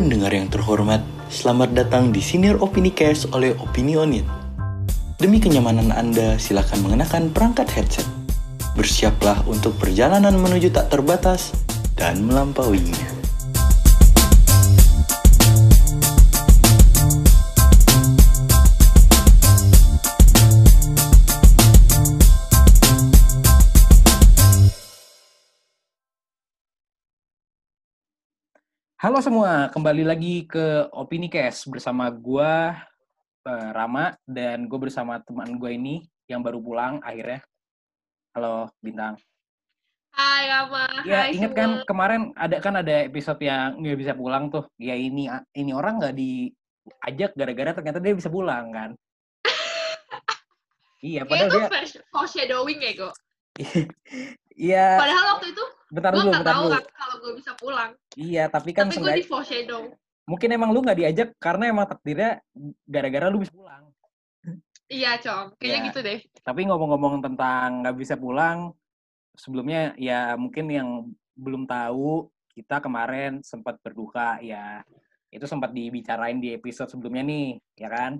Pendengar yang terhormat, selamat datang di Senior Opini Cast oleh Opinionit. Demi kenyamanan Anda, silakan mengenakan perangkat headset. Bersiaplah untuk perjalanan menuju tak terbatas dan melampauinya. Halo semua, kembali lagi ke Opini Cast bersama gua eh, Rama dan gue bersama teman gue ini yang baru pulang akhirnya. Halo Bintang. Hai Rama, Ya hai inget semua. kan kemarin ada kan ada episode yang nggak bisa pulang tuh. Ya ini ini orang nggak diajak gara-gara ternyata dia bisa pulang kan. iya, padahal itu dia foreshadowing ya, Go. Iya, Padahal waktu itu bentar gue dulu, bentar tahu dulu. kan kalau gue bisa pulang. Iya, tapi kan Tapi gue di foreshadow. mungkin emang lu nggak diajak karena emang takdirnya gara-gara lu bisa pulang. Iya, Com. Kayaknya Ya. gitu deh. Tapi ngomong-ngomong tentang nggak bisa pulang, sebelumnya ya mungkin yang belum tahu kita kemarin sempat berduka ya itu sempat dibicarain di episode sebelumnya nih ya kan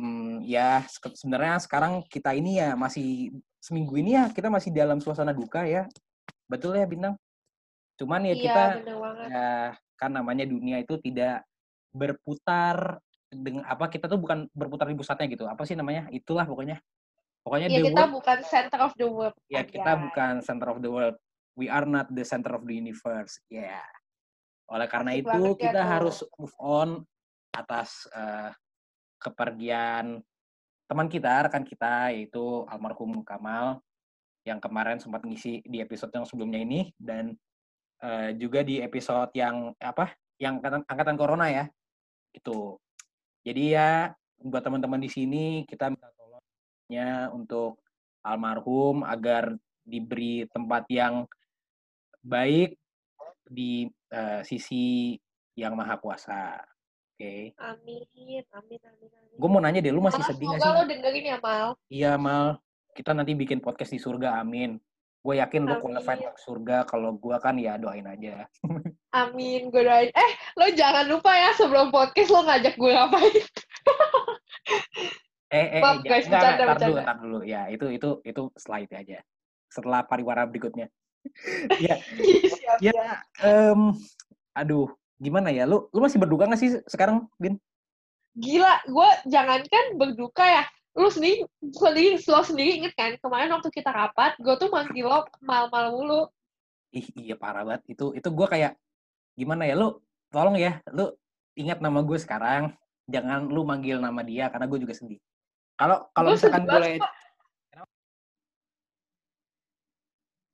hmm, ya se- sebenarnya sekarang kita ini ya masih seminggu ini ya kita masih dalam suasana duka ya betul ya bintang? Cuman ya iya, kita ya kan namanya dunia itu tidak berputar dengan apa kita tuh bukan berputar di pusatnya gitu. Apa sih namanya? Itulah pokoknya. Pokoknya the kita world bukan center of the world. ya aja. kita bukan center of the world. We are not the center of the universe. Ya. Oleh karena Asik itu ya, kita tuh. harus move on atas eh, kepergian teman kita rekan kita yaitu almarhum Kamal yang kemarin sempat ngisi di episode yang sebelumnya ini dan eh, juga di episode yang apa yang angkatan, angkatan corona ya gitu jadi ya buat teman-teman di sini kita minta tolongnya untuk almarhum agar diberi tempat yang baik di eh, sisi yang maha kuasa. Oke. Amin, amin, amin, amin. Gue mau nanya deh, lu masih Mal, sedih gak semoga sih? lo dengerin ya, Mal. Iya, Mal. Kita nanti bikin podcast di surga, amin. Gue yakin Amin. qualified masuk surga. Kalau gue kan ya doain aja. Amin, gue doain. Eh, lo jangan lupa ya sebelum podcast lo ngajak gue ngapain. Eh, eh, Maaf, eh, guys, jangan, bercanda, ntar dulu, ntar dulu. Ya, itu itu itu slide aja. Setelah pariwara berikutnya. ya, Siap. ya, em, aduh, gimana ya? Lu lu masih berduka gak sih sekarang, Bin? Gila, gue jangankan berduka ya. Lu sendiri, sendiri, lo sendiri inget kan, kemarin waktu kita rapat, gue tuh manggil lo mal-mal mulu. Ih, iya parah banget. Itu itu gue kayak gimana ya? Lu tolong ya, lu ingat nama gue sekarang. Jangan lu manggil nama dia karena gue juga sedih. Kalau kalau misalkan boleh.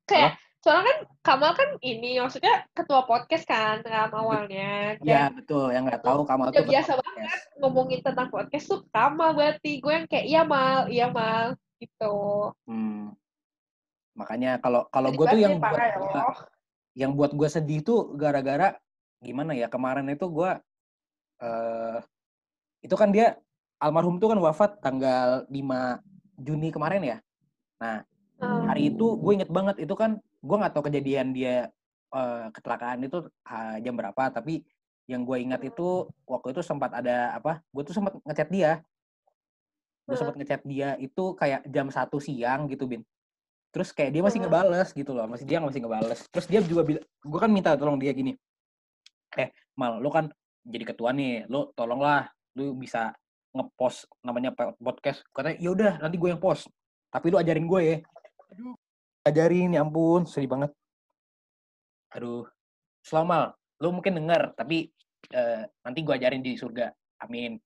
Kayak, soalnya kan Kamal kan ini, maksudnya ketua podcast kan, ram awalnya. ya Dan betul yang nggak tahu kamu udah tuh biasa ketua banget podcast. ngomongin tentang podcast tuh Kamal berarti. Gue yang kayak, iya Mal, iya Mal, gitu. Hmm. Makanya kalau kalau gue tuh banget yang ya, buat ya, yang buat gue sedih tuh gara-gara gimana ya kemarin itu gue eh itu kan dia almarhum tuh kan wafat tanggal 5 Juni kemarin ya. Nah hari itu gue inget banget itu kan gue nggak tahu kejadian dia eh, kecelakaan itu ah, jam berapa tapi yang gue ingat itu waktu itu sempat ada apa gue tuh sempat ngechat dia. Gue Hmm. sempat ngechat dia itu kayak jam satu siang gitu bin. Terus kayak dia masih Hmm. ngebales gitu loh masih dia masih ngebales. Terus dia juga bilang gue kan minta tolong dia gini eh mal lu kan jadi ketua nih lu tolonglah lu bisa ngepost namanya po- podcast. Katanya ya udah nanti gue yang post tapi lu ajarin gue ya. Aduh ajarin ya ampun sedih banget. Aduh selamat lu mungkin denger tapi eh, nanti gue ajarin di surga. Amin.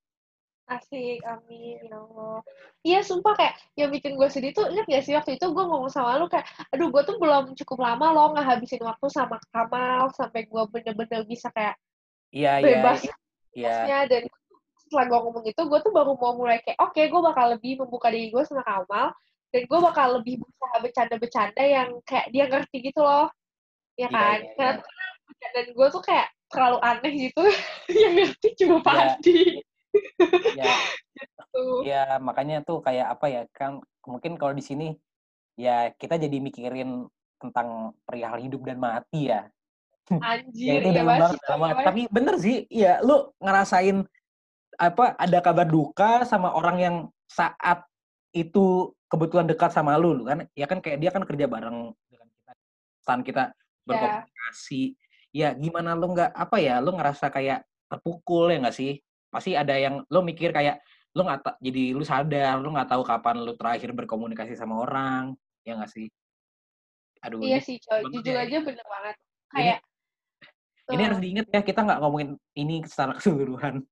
Asik, amin, ya Allah. Iya, sumpah kayak yang bikin gue sedih tuh, inget gak sih waktu itu gue ngomong sama lu kayak, aduh gue tuh belum cukup lama loh ngehabisin waktu sama Kamal, sampai gue bener-bener bisa kayak iya iya bebas iya. podcastnya, dan setelah gue ngomong itu, gue tuh baru mau mulai kayak, oke gue bakal lebih membuka diri gue sama Kamal, dan gue bakal lebih berusaha bercanda-bercanda yang kayak dia ngerti gitu loh, Iya, ya kan? iya, Karena iya. kadang bercandaan gue tuh kayak terlalu aneh gitu, yang ngerti cuma. Padi. ya Tuh. ya makanya tuh kayak apa ya kan mungkin kalau di sini ya kita jadi mikirin tentang perihal hidup dan mati ya ya Anjir, itu iya dalam banget, banget dalam. Tapi bener sih, iya lu ngerasain apa ada kabar duka sama orang yang saat itu kebetulan dekat sama lu, lu kan? Ya kan kayak dia kan kerja bareng dengan kita, saat kita Iya. berkomunikasi. Ya gimana lu nggak apa ya, lu ngerasa kayak terpukul ya nggak sih? Pasti ada yang lu mikir kayak lu nggak jadi lu sadar lu nggak tahu kapan lu terakhir berkomunikasi sama orang ya nggak sih aduh Iya ini sih, coy. Jujur ya. aja bener banget. Ini- Kayak, ini eh, harus diingat ya kita nggak ngomongin ini secara keseluruhan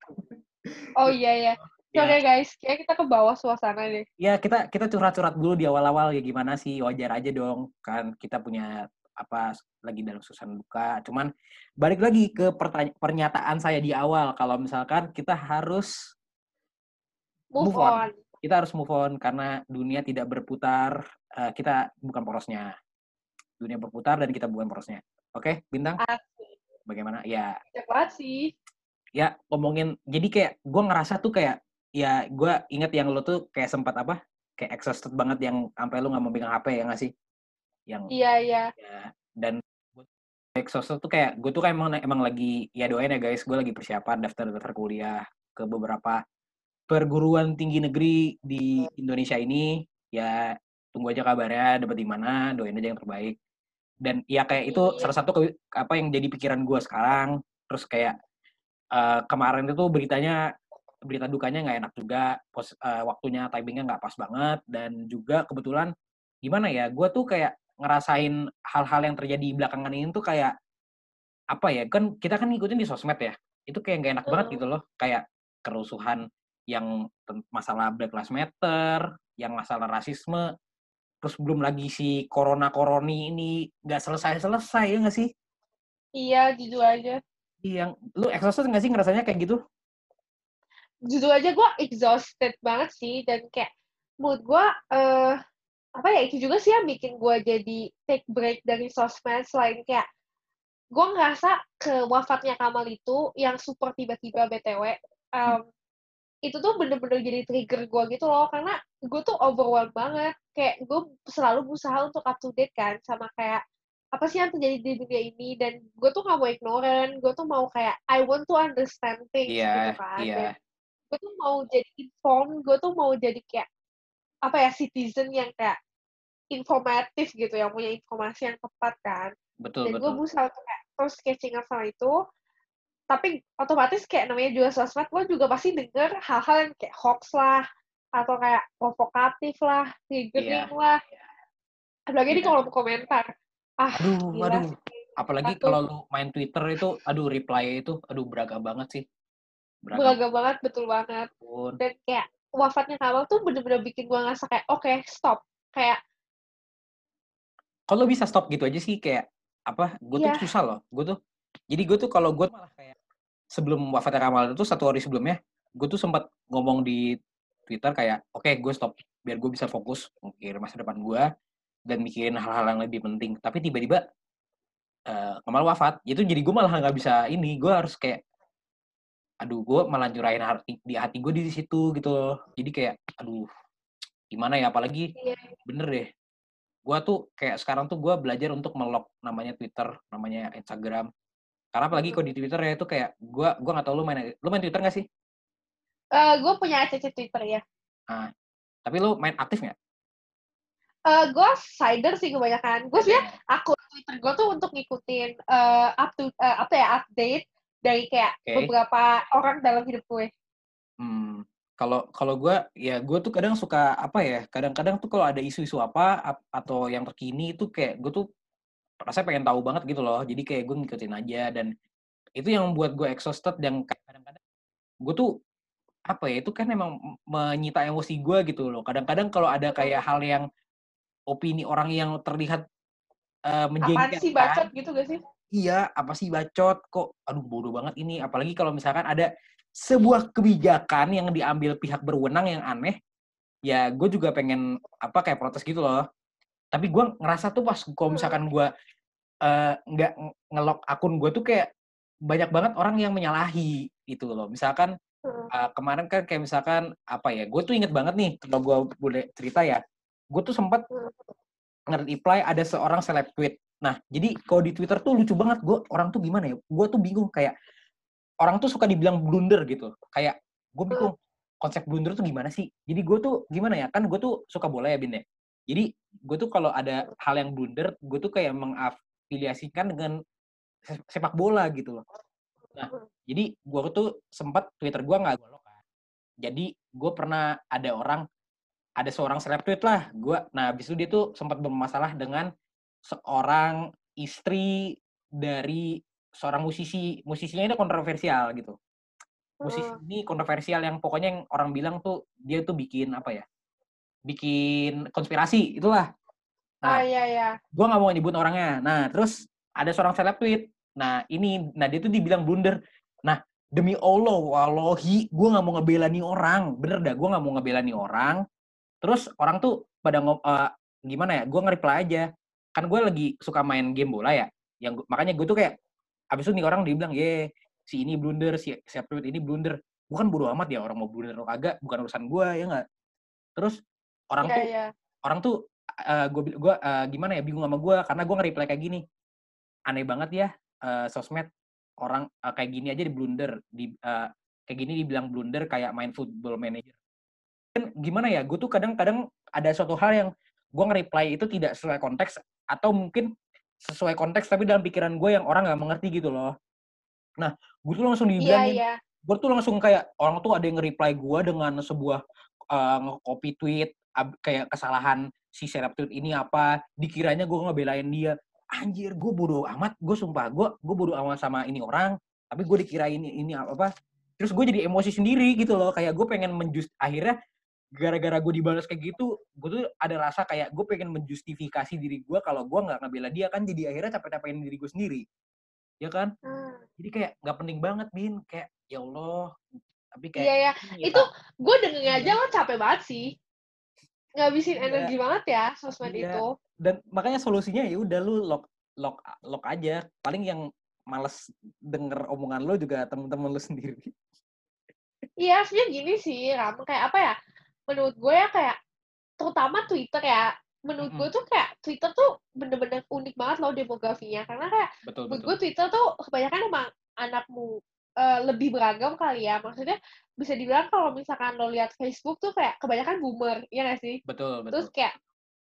oh iya, iya. Ya. Oke guys, kayak kita ke bawah suasana deh. ya kita kita curhat-curhat dulu di awal-awal ya gimana sih wajar aja dong kan kita punya apa lagi dalam susah duka cuman balik lagi ke pernyataan saya di awal kalau misalkan kita harus Move, Move on. on. kita harus move on karena dunia tidak berputar eh, kita bukan porosnya dunia berputar dan kita bukan porosnya oke bintang Asik. bagaimana ya banget sih. ya ngomongin jadi kayak gue ngerasa tuh kayak ya gue inget yang lo tuh kayak sempat apa? Kayak exhausted banget yang sampai lu nggak mau pegang HP ya nggak sih? Yang Iya, iya. ya, dan exhausted tuh kayak gue tuh kayak emang, emang lagi ya doain ya guys gue lagi persiapan daftar daftar kuliah ke beberapa perguruan tinggi negeri di Indonesia ini. Ya tunggu aja kabarnya dapat di mana doain aja yang terbaik. Dan ya kayak itu Iya. salah satu ke- apa yang jadi pikiran gue sekarang. Terus kayak eh, kemarin itu beritanya berita dukanya nggak enak juga pos, eh, waktunya timingnya nggak pas banget dan juga kebetulan gimana ya gue tuh kayak ngerasain hal-hal yang terjadi belakangan ini tuh kayak apa ya kan kita kan ngikutin di sosmed ya itu kayak nggak enak banget Hmm. gitu loh kayak kerusuhan yang masalah Black Lives Matter yang masalah rasisme terus belum lagi si corona koroni ini nggak selesai selesai ya nggak sih Iya, jujur aja. yang lu exhausted nggak sih ngerasanya kayak gitu Jujur aja gue exhausted banget sih. Dan kayak, mood gue, eh apa ya, itu juga sih yang bikin gue jadi take break dari sosmed. Selain kayak, gue ngerasa ke wafatnya Kamal itu, yang super tiba-tiba BTW, em, itu tuh bener-bener jadi trigger gue gitu loh. Karena gue tuh overwhelmed banget. Kayak, gue selalu berusaha untuk up to date kan, sama kayak, apa sih yang terjadi di dunia ini dan gue tuh gak mau ignorant gue tuh mau kayak I want to understand things iya gitu kan Dan gue tuh mau jadi informed gue tuh mau jadi kayak apa ya citizen yang kayak informatif gitu yang punya informasi yang tepat kan. Betul dan gue berusaha untuk kayak terus catching up sama itu. Tapi otomatis kayak namanya juga sosmed lo juga pasti denger hal-hal yang kayak hoax lah atau kayak provokatif lah triggering lah. Apalagi di Iya. kolom komentar. Ah aduh gila aduh. sih. apalagi Satu. kalau lu main Twitter itu aduh reply itu aduh beragam banget sih beragam banget betul banget. Pun dan kayak wafatnya Kamal tuh bener-bener bikin gue ngerasa kayak oke stop. Kayak kalau bisa stop gitu aja sih kayak apa gue Iya. tuh susah loh gue tuh. Jadi gue tuh kalau gue malah kayak sebelum wafatnya Kamal itu satu hari sebelumnya gue tuh sempat ngomong di Twitter kayak oke gue stop biar gue bisa fokus mikir masa depan gue dan mikirin hal-hal yang lebih penting. Tapi tiba-tiba eh, Kamal wafat itu jadi gue malah nggak bisa ini gue harus kayak aduh gue malah nyurahin hati di hati gue di situ gitu loh. Jadi kayak aduh gimana ya apalagi Iya. bener deh. Gue tuh kayak sekarang tuh gue belajar untuk melok namanya Twitter namanya Instagram. Karena apalagi kalau di Twitter ya itu kayak gue gue nggak tahu lu main lu main Twitter nggak sih? Eh gue punya ACC Twitter ya. Tapi lu main aktif nggak? Eh gue cider sih kebanyakan. Gue sebenarnya akun Twitter gue tuh untuk ngikutin eh up to eh, apa ya update dari kayak Oke. beberapa orang dalam hidup gue. Hmm, kalau kalau gue ya gue tuh kadang suka apa ya kadang-kadang tuh kalau ada isu-isu apa ap- atau yang terkini itu kayak gue tuh rasanya pengen tahu banget gitu loh. Jadi kayak gue ngikutin aja dan itu yang membuat gue exhausted dan kadang-kadang gue tuh apa ya itu kan emang menyita emosi gue gitu loh. Kadang-kadang kalau ada kayak hal yang opini orang yang terlihat eh, apaan menjengkelkan sih bacot gitu gak sih iya apa sih bacot? Kok aduh bodoh banget ini. Apalagi kalau misalkan ada sebuah kebijakan yang diambil pihak berwenang yang aneh ya gue juga pengen apa kayak protes gitu loh. Tapi gue ngerasa tuh pas kalau misalkan gue eh, nggak ng- ngelok akun gue tuh kayak banyak banget orang yang menyalahi itu loh. Misalkan Hmm. eh, kemarin kan kayak misalkan apa ya gue tuh inget banget nih kalau gue boleh cerita ya. Gue tuh sempat Hmm. nge-reply ada seorang seleb tweet Nah, jadi kalau di Twitter tuh lucu banget. Gue orang tuh gimana ya? Gue tuh bingung kayak orang tuh suka dibilang blunder gitu. Kayak gue bingung konsep blunder tuh gimana sih? Jadi gue tuh gimana ya? Kan gue tuh suka bola ya, Bin ya. Jadi gue tuh kalau ada hal yang blunder, gue tuh kayak mengafiliasikan dengan sepak bola gitu loh. Nah, jadi gue tuh sempat Twitter gue nggak golok kan. Jadi gue pernah ada orang, ada seorang seleb tweet lah. Gue, nah habis itu dia tuh sempat bermasalah dengan seorang istri dari seorang musisi. Musisinya ini kontroversial gitu. Musisi Hmm. ini kontroversial yang pokoknya yang orang bilang tuh dia tuh bikin apa ya? Bikin konspirasi itulah. Ah nah iya iya. gue nggak mau nyebut orangnya. Nah terus ada seorang seleb tweet. Nah ini nah dia tuh dibilang blunder. Nah demi Allah wallahi gue nggak mau ngebela nih orang. Bener dah gue nggak mau ngebela nih orang. Terus orang tuh pada ngom eh, gimana ya? Gue nge-reply aja kan gue lagi suka main game bola ya yang gua- makanya gue tuh kayak abis itu nih orang dibilang ye si ini blunder si siap tweet ini blunder. Bukan bodo amat ya orang mau blunder atau kagak bukan urusan gue ya nggak? Terus orang Iya tuh iya. orang tuh gue gua eh, gimana ya bingung sama gue karena gue nge-reply kayak gini. Aneh banget ya eh, sosmed orang eh, kayak gini aja di blunder di eh, kayak gini dibilang blunder kayak main football manager. Kan gimana ya gue tuh kadang-kadang ada suatu hal yang gue nge-reply itu tidak sesuai konteks atau mungkin sesuai konteks tapi dalam pikiran gue yang orang nggak mengerti gitu loh. Nah gue tuh langsung Iya dibilangin. iya. gue tuh langsung kayak orang tuh ada yang nge-reply gue dengan sebuah uh, nge-copy tweet ab- kayak kesalahan si seleb tweet ini apa. Dikiranya gue ngebelain dia. Anjir gue bodoh amat. Gue sumpah gue gue bodoh amat sama ini orang. Tapi gue dikirain ini, ini apa apa. Terus gue jadi emosi sendiri gitu loh. Kayak gue pengen menjust akhirnya gara-gara gue dibalas kayak gitu gue tuh ada rasa kayak gue pengen menjustifikasi diri gue kalau gue nggak ngebela dia kan jadi akhirnya capek-capekin diri gue sendiri ya kan Hmm. jadi kayak nggak penting banget bin kayak ya Allah tapi kayak Iya ya. ini ya, Itu gue dengernya Iya. aja lo capek banget sih. Ngabisin Iya. energi banget ya sosmed Iya. itu. dan makanya solusinya ya udah lu lock lock lock aja paling yang males denger omongan lo juga temen-temen lu sendiri Iya, sebenarnya gini sih, Ram. Kayak apa ya? Menurut gue ya kayak, terutama Twitter ya. Menurut gue tuh kayak Twitter tuh bener-bener unik banget loh demografinya. Karena kayak betul menurut betul gue Twitter tuh kebanyakan emang anakmu eh, lebih beragam kali ya. Maksudnya bisa dibilang kalau misalkan lo lihat Facebook tuh kayak kebanyakan boomer, ya nggak sih? betul betul Terus kayak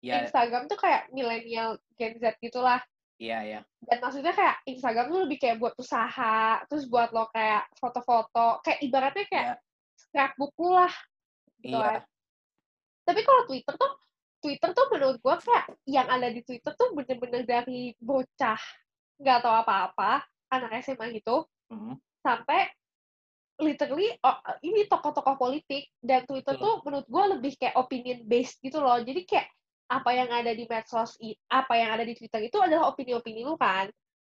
ya Instagram tuh kayak milenial Gen Z gitulah. iya ya Dan maksudnya kayak Instagram tuh lebih kayak buat usaha, terus buat lo kayak foto-foto, kayak ibaratnya kayak Iya. scrapbook lu lah. Gitu iya kan. Tapi kalau Twitter tuh, Twitter tuh menurut gua kayak yang ada di Twitter tuh bener-bener dari bocah nggak tahu apa-apa, anak SMA gitu, Mhm. sampai literally oh, ini tokoh-tokoh politik dan Twitter Betul. tuh menurut gua lebih kayak opinion based gitu loh. Jadi kayak apa yang ada di medsos, apa yang ada di Twitter itu adalah opini-opini lu kan.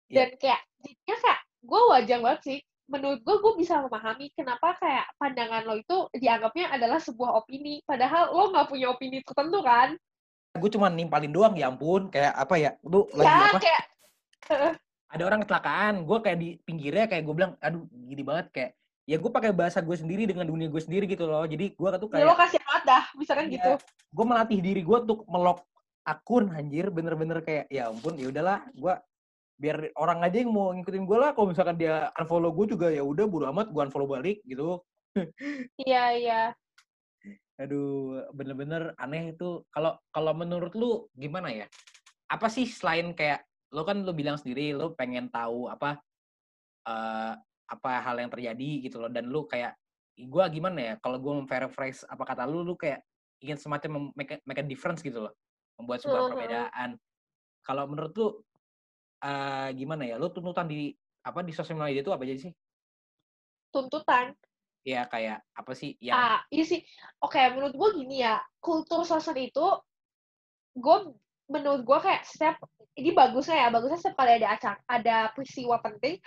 Iya. Dan kayak jadinya kayak gue wajar banget sih. Menurut gue, gue bisa memahami kenapa kayak pandangan lo itu dianggapnya adalah sebuah opini. Padahal lo nggak punya opini tertentu kan. gue cuma nimpalin doang ya ampun kayak apa ya lu lagi ya apa kayak ada orang kecelakaan gue kayak di pinggirnya kayak gue bilang aduh gini banget kayak ya gue pakai bahasa gue sendiri dengan dunia gue sendiri gitu loh jadi gue tuh ya lo kayak kasih banget dah, misalkan Iya. gitu. gue melatih diri gue untuk melok akun anjir bener-bener kayak ya ampun ya udahlah gue biar orang aja yang mau ngikutin gue lah. Kalau misalkan dia unfollow gue juga ya udah bodo amat gue unfollow balik gitu. Iya, iya. aduh bener-bener aneh itu. Kalau kalau menurut lu gimana ya? Apa sih selain kayak lo kan lo bilang sendiri lo pengen tahu apa eh apa hal yang terjadi gitu loh. Dan lu kayak gue gimana ya? Kalau gue memparaphrase apa kata lu lu kayak ingin semacam make, a- make a difference gitu loh. Membuat sebuah Mhm. perbedaan. Kalau menurut lu eh gimana ya lu tuntutan di apa di sosial media itu apa aja sih Tuntutan. ya kayak apa sih yang Ah, iya sih. Oke, menurut gue gini ya, kultur sosmed itu, gue menurut gue kayak setiap ini bagusnya ya, bagusnya setiap kali ada acara, ada peristiwa penting,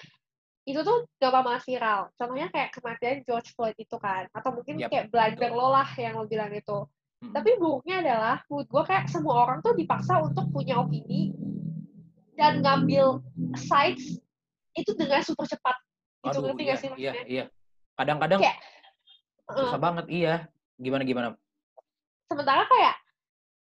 itu tuh gampang banget viral. Contohnya kayak kematian George Floyd itu kan, atau mungkin Yap, kayak blunder lo lah yang lo bilang itu. Mm-mm. Tapi buruknya adalah, menurut gue kayak semua orang tuh dipaksa untuk punya opini dan ngambil sides itu dengan super cepat. Itu Aduh, ngerti iya, gak sih iya, maksudnya? iya. Kadang-kadang Kayak, susah banget, iya. Gimana gimana? sementara kayak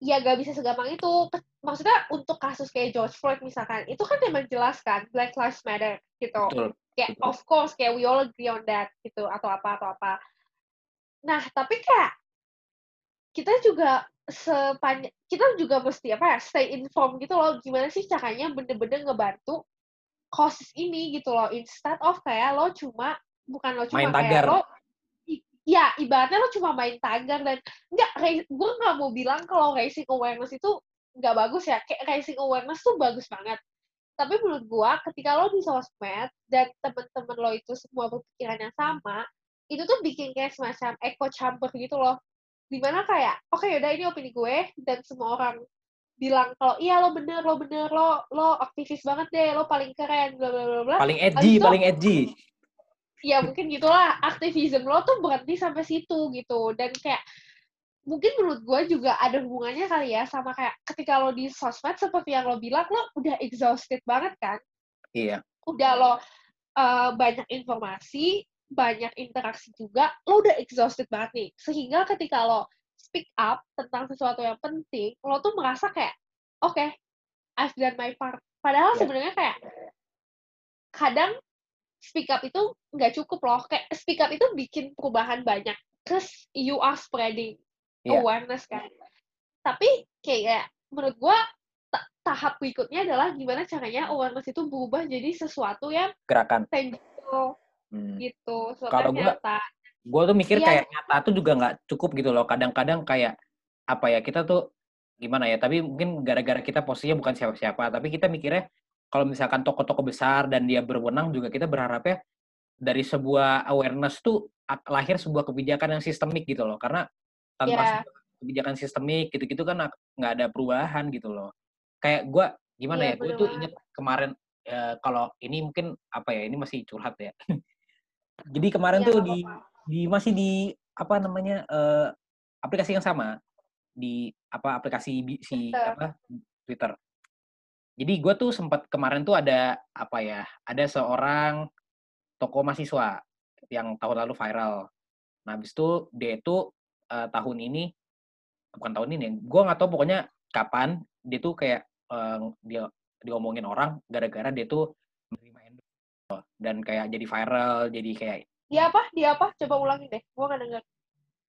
ya gak bisa segampang itu. Maksudnya untuk kasus kayak George Floyd misalkan, itu kan memang jelas kan, Black Lives Matter gitu. Betul. Kayak betul. of course, kayak we all agree on that gitu, atau apa, atau apa. Nah, tapi kayak kita juga sepanjang, kita juga mesti apa ya, stay informed gitu loh, gimana sih caranya bener-bener ngebantu causes ini gitu loh, instead of kayak lo cuma, bukan lo cuma Main kayak tagar. lo i- ya ibaratnya lo cuma main tagar dan nggak ra- gue nggak mau bilang kalau raising awareness itu nggak bagus ya kayak raising awareness tuh bagus banget tapi menurut gue ketika lo di sosmed dan temen-temen lo itu semua berpikiran yang sama itu tuh bikin kayak semacam echo chamber gitu loh di mana kayak oke yaudah ini opini gue dan semua orang bilang kalau iya lo bener lo bener lo lo aktivis banget deh lo paling keren bla bla bla bla Paling edgy, itu- paling edgy. ya mungkin gitulah aktivisme lo tuh berhenti sampai situ gitu dan kayak mungkin menurut gue juga ada hubungannya kali ya sama kayak ketika lo di sosmed seperti yang lo bilang lo udah exhausted banget kan Iya. udah lo uh, banyak informasi banyak interaksi juga lo udah exhausted banget nih sehingga ketika lo speak up tentang sesuatu yang penting lo tuh merasa kayak oke I've done my part padahal Ya. sebenarnya kayak kadang speak up itu nggak cukup loh kayak speak up itu bikin perubahan banyak cause you are spreading Iya. awareness kan tapi kayak menurut ta- tahap berikutnya adalah gimana caranya awareness itu berubah jadi sesuatu yang Gerakan. tangible Hmm. gitu Kalau nyata gue tuh mikir Iya. kayak nyata tuh juga nggak cukup gitu loh. Kadang-kadang kayak apa ya kita tuh gimana ya? Tapi mungkin gara-gara kita posisinya bukan siapa-siapa, tapi kita mikirnya kalau misalkan toko-toko besar dan dia berwenang juga kita berharapnya dari sebuah awareness tuh lahir sebuah kebijakan yang sistemik gitu loh. Karena tanpa Iya. sebuah kebijakan sistemik gitu-gitu kan ak- nggak ada perubahan gitu loh. Kayak gue gimana Iya, ya? Gue tuh inget kemarin eh, kalau ini mungkin apa ya? Ini masih curhat ya. Jadi kemarin Iya, tuh di di masih di apa namanya eh, aplikasi yang sama di apa aplikasi bi- si Twitter. apa Twitter. Jadi gue tuh sempat kemarin tuh ada apa ya ada seorang toko mahasiswa yang tahun lalu viral. Nah habis itu dia itu eh, tahun ini bukan tahun ini, gue nggak tahu pokoknya kapan dia tuh kayak eh, dia diomongin orang gara-gara dia tuh dan kayak jadi viral, jadi kayak dia apa dia apa coba ulangin deh gua nggak denger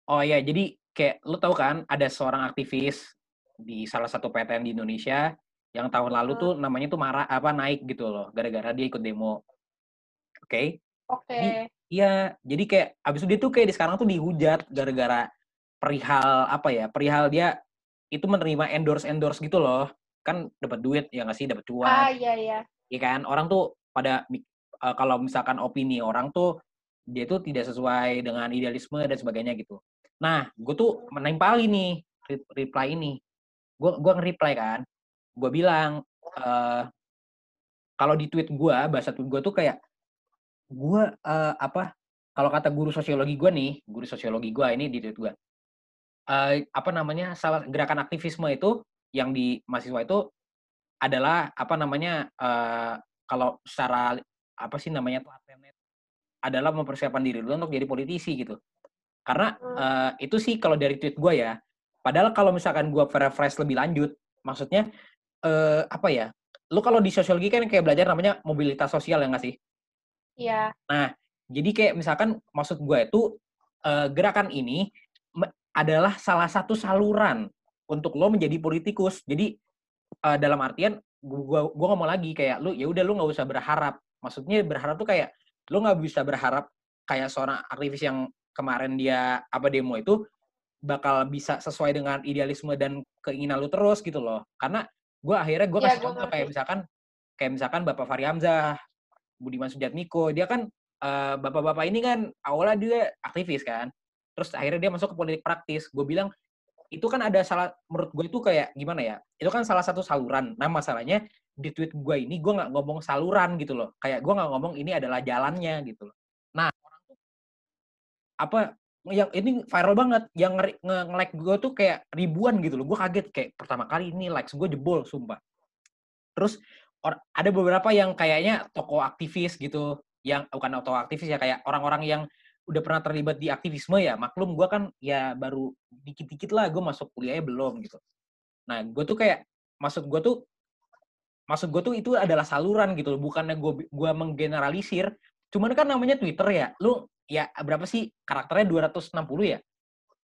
Oh iya, jadi kayak lu tahu kan ada seorang aktivis di salah satu PTN di Indonesia yang tahun lalu Hmm. tuh namanya tuh marah apa naik gitu loh gara-gara dia ikut demo. Oke. oke Di- Iya, jadi kayak abis itu dia tuh kayak di sekarang tuh dihujat gara-gara perihal apa ya? Perihal dia itu menerima endorse endorse gitu loh. Kan dapat duit ya nggak sih, dapat cuan. ah iya iya Iya kan? Orang tuh pada eh, kalau misalkan opini orang tuh dia tuh tidak sesuai dengan idealisme dan sebagainya gitu. Nah, gue tuh menimpali nih re- reply ini. Gue gua nge-reply kan. Gue bilang eh kalau di tweet gue, bahasa tweet gue tuh kayak gue eh, apa? Kalau kata guru sosiologi gue nih, guru sosiologi gue ini di tweet gue. eh apa namanya? Salah gerakan aktivisme itu yang di mahasiswa itu adalah apa namanya eh kalau secara apa sih namanya tuh artinya adalah mempersiapkan diri lu untuk jadi politisi gitu karena Hmm. eh, itu sih kalau dari tweet gue ya padahal kalau misalkan gue refresh lebih lanjut maksudnya eh apa ya lu kalau di sosiologi kan kayak belajar namanya mobilitas sosial ya nggak sih iya jadi kayak misalkan maksud gue itu eh, gerakan ini adalah salah satu saluran untuk lo menjadi politikus. Jadi eh, dalam artian gua gua ngomong lagi kayak lu ya udah lu nggak usah berharap. Maksudnya berharap tuh kayak lu nggak bisa berharap kayak seorang aktivis yang kemarin dia apa demo itu bakal bisa sesuai dengan idealisme dan keinginan lu terus gitu loh. Karena gua akhirnya gua Iya, kasih contoh kayak misalkan kayak misalkan Bapak Fahri Hamzah, Budiman Sujatmiko, dia kan eh, bapak-bapak ini kan awalnya dia aktivis kan, terus akhirnya dia masuk ke politik praktis. Gue bilang itu kan ada salah, menurut gue itu kayak gimana ya? Itu kan salah satu saluran. Nah masalahnya di tweet gue ini gue nggak ngomong saluran gitu loh, kayak gue nggak ngomong ini adalah jalannya gitu loh. Nah orang tuh apa yang ini viral banget, yang nge- nge- nge-like gue tuh kayak ribuan gitu loh. Gue kaget kayak pertama kali ini likes gue jebol, sumpah. Terus or- ada beberapa yang kayaknya tokoh aktivis gitu, yang bukan tokoh aktivis ya kayak orang-orang yang udah pernah terlibat di aktivisme ya. Maklum gue kan ya baru dikit-dikit lah gue masuk kuliahnya belum gitu. Nah, gue tuh kayak maksud gue tuh maksud gue tuh itu adalah saluran gitu loh, bukannya gue gua menggeneralisir. Cuman kan namanya Twitter ya, lu ya berapa sih karakternya 260 ya?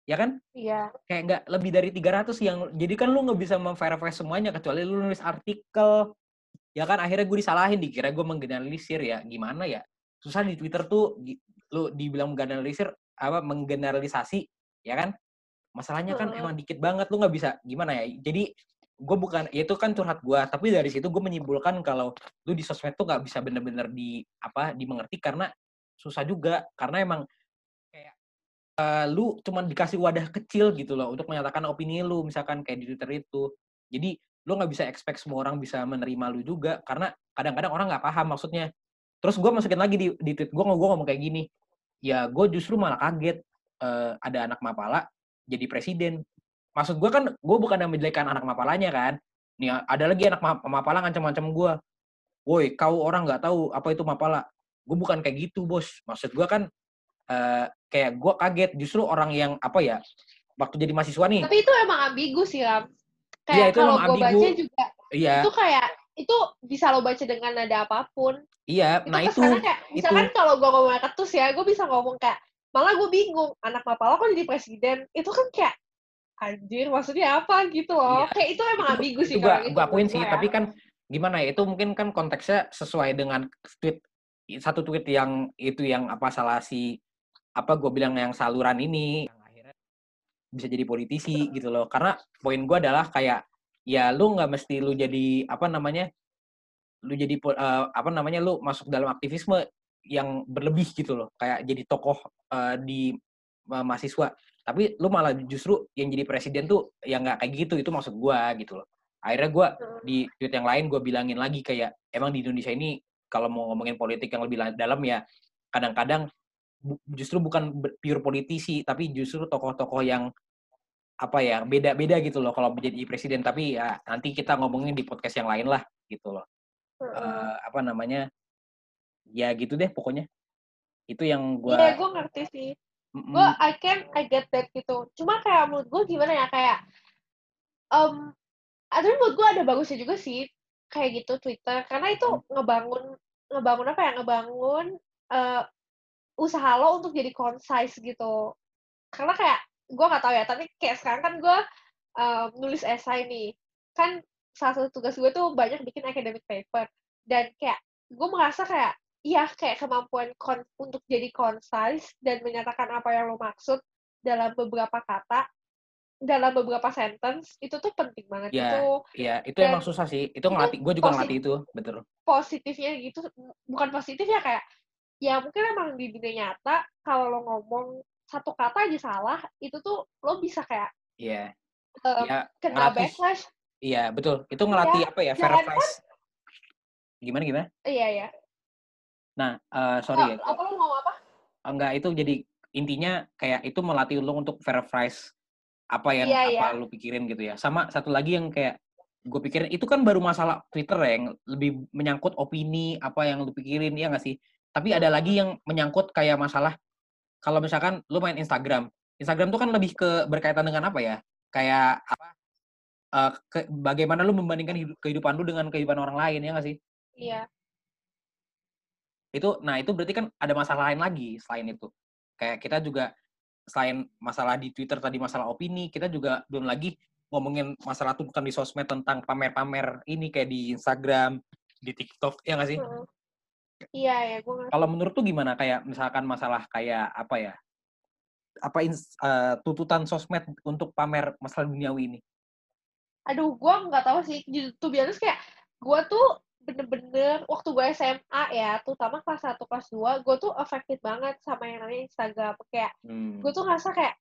Ya kan? Iya. Kayak nggak lebih dari 300 yang jadi kan lu nggak bisa memverify semuanya kecuali lu nulis artikel. Ya kan akhirnya gue disalahin dikira gue menggeneralisir ya. Gimana ya? Susah di Twitter tuh lu dibilang menggeneralisir apa menggeneralisasi ya kan? Masalahnya kan emang dikit banget lu nggak bisa gimana ya? Jadi gue bukan ya itu kan curhat gue tapi dari situ gue menyimpulkan kalau lu di sosmed tuh nggak bisa bener-bener di apa dimengerti karena susah juga. Karena emang kayak uh, lu cuman dikasih wadah kecil gitu loh untuk menyatakan opini lu misalkan kayak di Twitter itu. Jadi lu nggak bisa expect semua orang bisa menerima lu juga karena kadang-kadang orang nggak paham maksudnya. Terus gue masukin lagi di, di tweet gue gue ngomong kayak gini ya gue justru malah kaget uh, ada anak mapala jadi presiden maksud gue kan gue bukan yang menjelekan anak mapalanya kan. Nih ada lagi anak mapala ngancam-ngancam gue woi kau orang nggak tahu apa itu mapala. Gue bukan kayak gitu bos. Maksud gue kan uh, kayak gue kaget. Justru orang yang apa ya waktu jadi mahasiswa nih tapi itu emang ambigu sih lam. Iya, kayak ya, kalau gue baca juga iya. itu kayak itu bisa lo baca dengan nada apa pun. Iya itu nah itu kayak misalkan kalau gue ngomong ketus ya gue bisa ngomong kayak malah gue bingung anak mapala kok jadi presiden? Itu kan kayak anjir maksudnya apa gitu loh? Iya. kayak itu emang ambigu sih gue gitu, akuin sih ya. tapi kan gimana ya itu mungkin kan konteksnya sesuai dengan tweet satu tweet yang itu yang apa salah si apa gue bilang yang saluran ini. Yang akhirnya bisa jadi politisi gitu loh. Karena poin gue adalah kayak ya lu nggak mesti lu jadi apa namanya lu jadi uh, apa namanya lu masuk dalam aktivisme yang berlebih gitu loh. Kayak jadi tokoh uh, di uh, mahasiswa tapi lu malah justru yang jadi presiden tuh yang nggak kayak gitu itu maksud gue gitu loh. Akhirnya gue di tweet yang lain gue bilangin lagi kayak emang di Indonesia ini kalau mau ngomongin politik yang lebih dalam ya kadang-kadang justru bukan pure politisi tapi justru tokoh-tokoh yang apa ya beda-beda gitu loh kalau menjadi presiden. Tapi ya nanti kita ngomongin di podcast yang lain lah gitu loh. Uh, apa namanya ya gitu deh pokoknya. Itu yang gue iya gue ngerti sih mm gue I can I get that gitu. Cuma kayak menurut gue gimana ya kayak um ada menurut gue ada bagusnya juga sih kayak gitu Twitter. Karena itu mm. ngebangun ngebangun apa ya ngebangun uh, usaha lo untuk jadi concise gitu. Karena kayak gue nggak tahu ya tapi kayak sekarang kan gue uh, nulis esai nih. Kan salah satu tugas gue tuh banyak bikin academic paper. Dan kayak gue merasa kayak iya kayak kemampuan kon untuk jadi concise dan menyatakan apa yang lo maksud dalam beberapa kata dalam beberapa sentence itu tuh penting banget ya, itu. Iya, itu emang susah sih. Itu ngelatih, gue juga ngelatih itu, betul. Positifnya gitu, bukan positif ya kayak, ya mungkin emang di dunia nyata kalau lo ngomong satu kata aja salah, itu tuh lo bisa kayak, iya, um, ya, kena ngelatih, backlash. Iya, betul. Itu ngelatih ya, apa ya, fair. Gimana gimana? Iya ya. Nah, uh, sorry oh, ya. Apa lo mau apa? Enggak, itu jadi intinya kayak itu melatih lo untuk fair price apa yang iya, apa iya. lu pikirin gitu ya. Sama satu lagi yang kayak gue pikirin itu kan baru masalah Twitter ya yang lebih menyangkut opini apa yang lu pikirin ya nggak sih? Tapi ada lagi yang menyangkut kayak masalah kalau misalkan lu main Instagram, Instagram tuh kan lebih ke berkaitan dengan apa ya? Kayak apa? Uh, ke, bagaimana lu membandingkan hidup, kehidupan lu dengan kehidupan orang lain ya nggak sih? Iya. Itu, nah itu berarti kan ada masalah lain lagi selain itu. Kayak kita juga selain masalah di Twitter tadi masalah opini, kita juga belum lagi ngomongin masalah tuntutan di sosmed tentang pamer-pamer ini kayak di Instagram, di TikTok, ya nggak sih? Iya ya, gue Kalau menurut tuh gimana kayak misalkan masalah kayak apa ya? Apa uh, tuntutan sosmed untuk pamer masalah duniawi ini? Aduh, gue nggak tahu sih. Tuh biasa kayak gue tuh bener-bener waktu gue SMA ya, terutama kelas 1, kelas 2, gue tuh affected banget sama yang namanya Instagram. Kayak, hmm. gue tuh ngerasa kayak,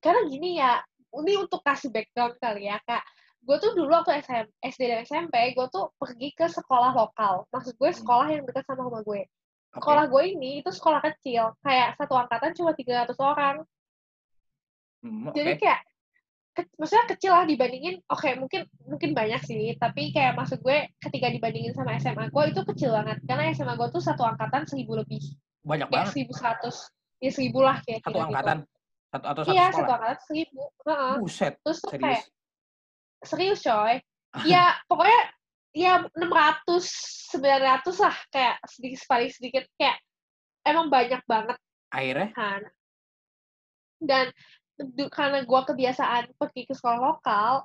karena gini ya, ini untuk kasih background kali ya, kak. Gue tuh dulu waktu SM, SD dan SMP, gue tuh pergi ke sekolah lokal. Maksud gue sekolah yang dekat sama rumah gue. Okay. Sekolah gue ini itu sekolah kecil, kayak satu angkatan cuma 300 orang. Hmm, okay. Jadi kayak maksudnya kecil lah dibandingin oke okay, mungkin mungkin banyak sih tapi kayak maksud gue ketika dibandingin sama SMA gue itu kecil banget karena SMA gue tuh satu angkatan seribu lebih banyak kayak banget seribu seratus ya seribu lah kayak satu angkatan gitu. satu atau satu iya sekolah? satu angkatan seribu uh-huh. buset terus tuh serius? kayak serius coy ya pokoknya ya 600 900 lah kayak sedikit paling sedikit kayak emang banyak banget Akhirnya? kan dan karena gua kebiasaan pergi ke sekolah lokal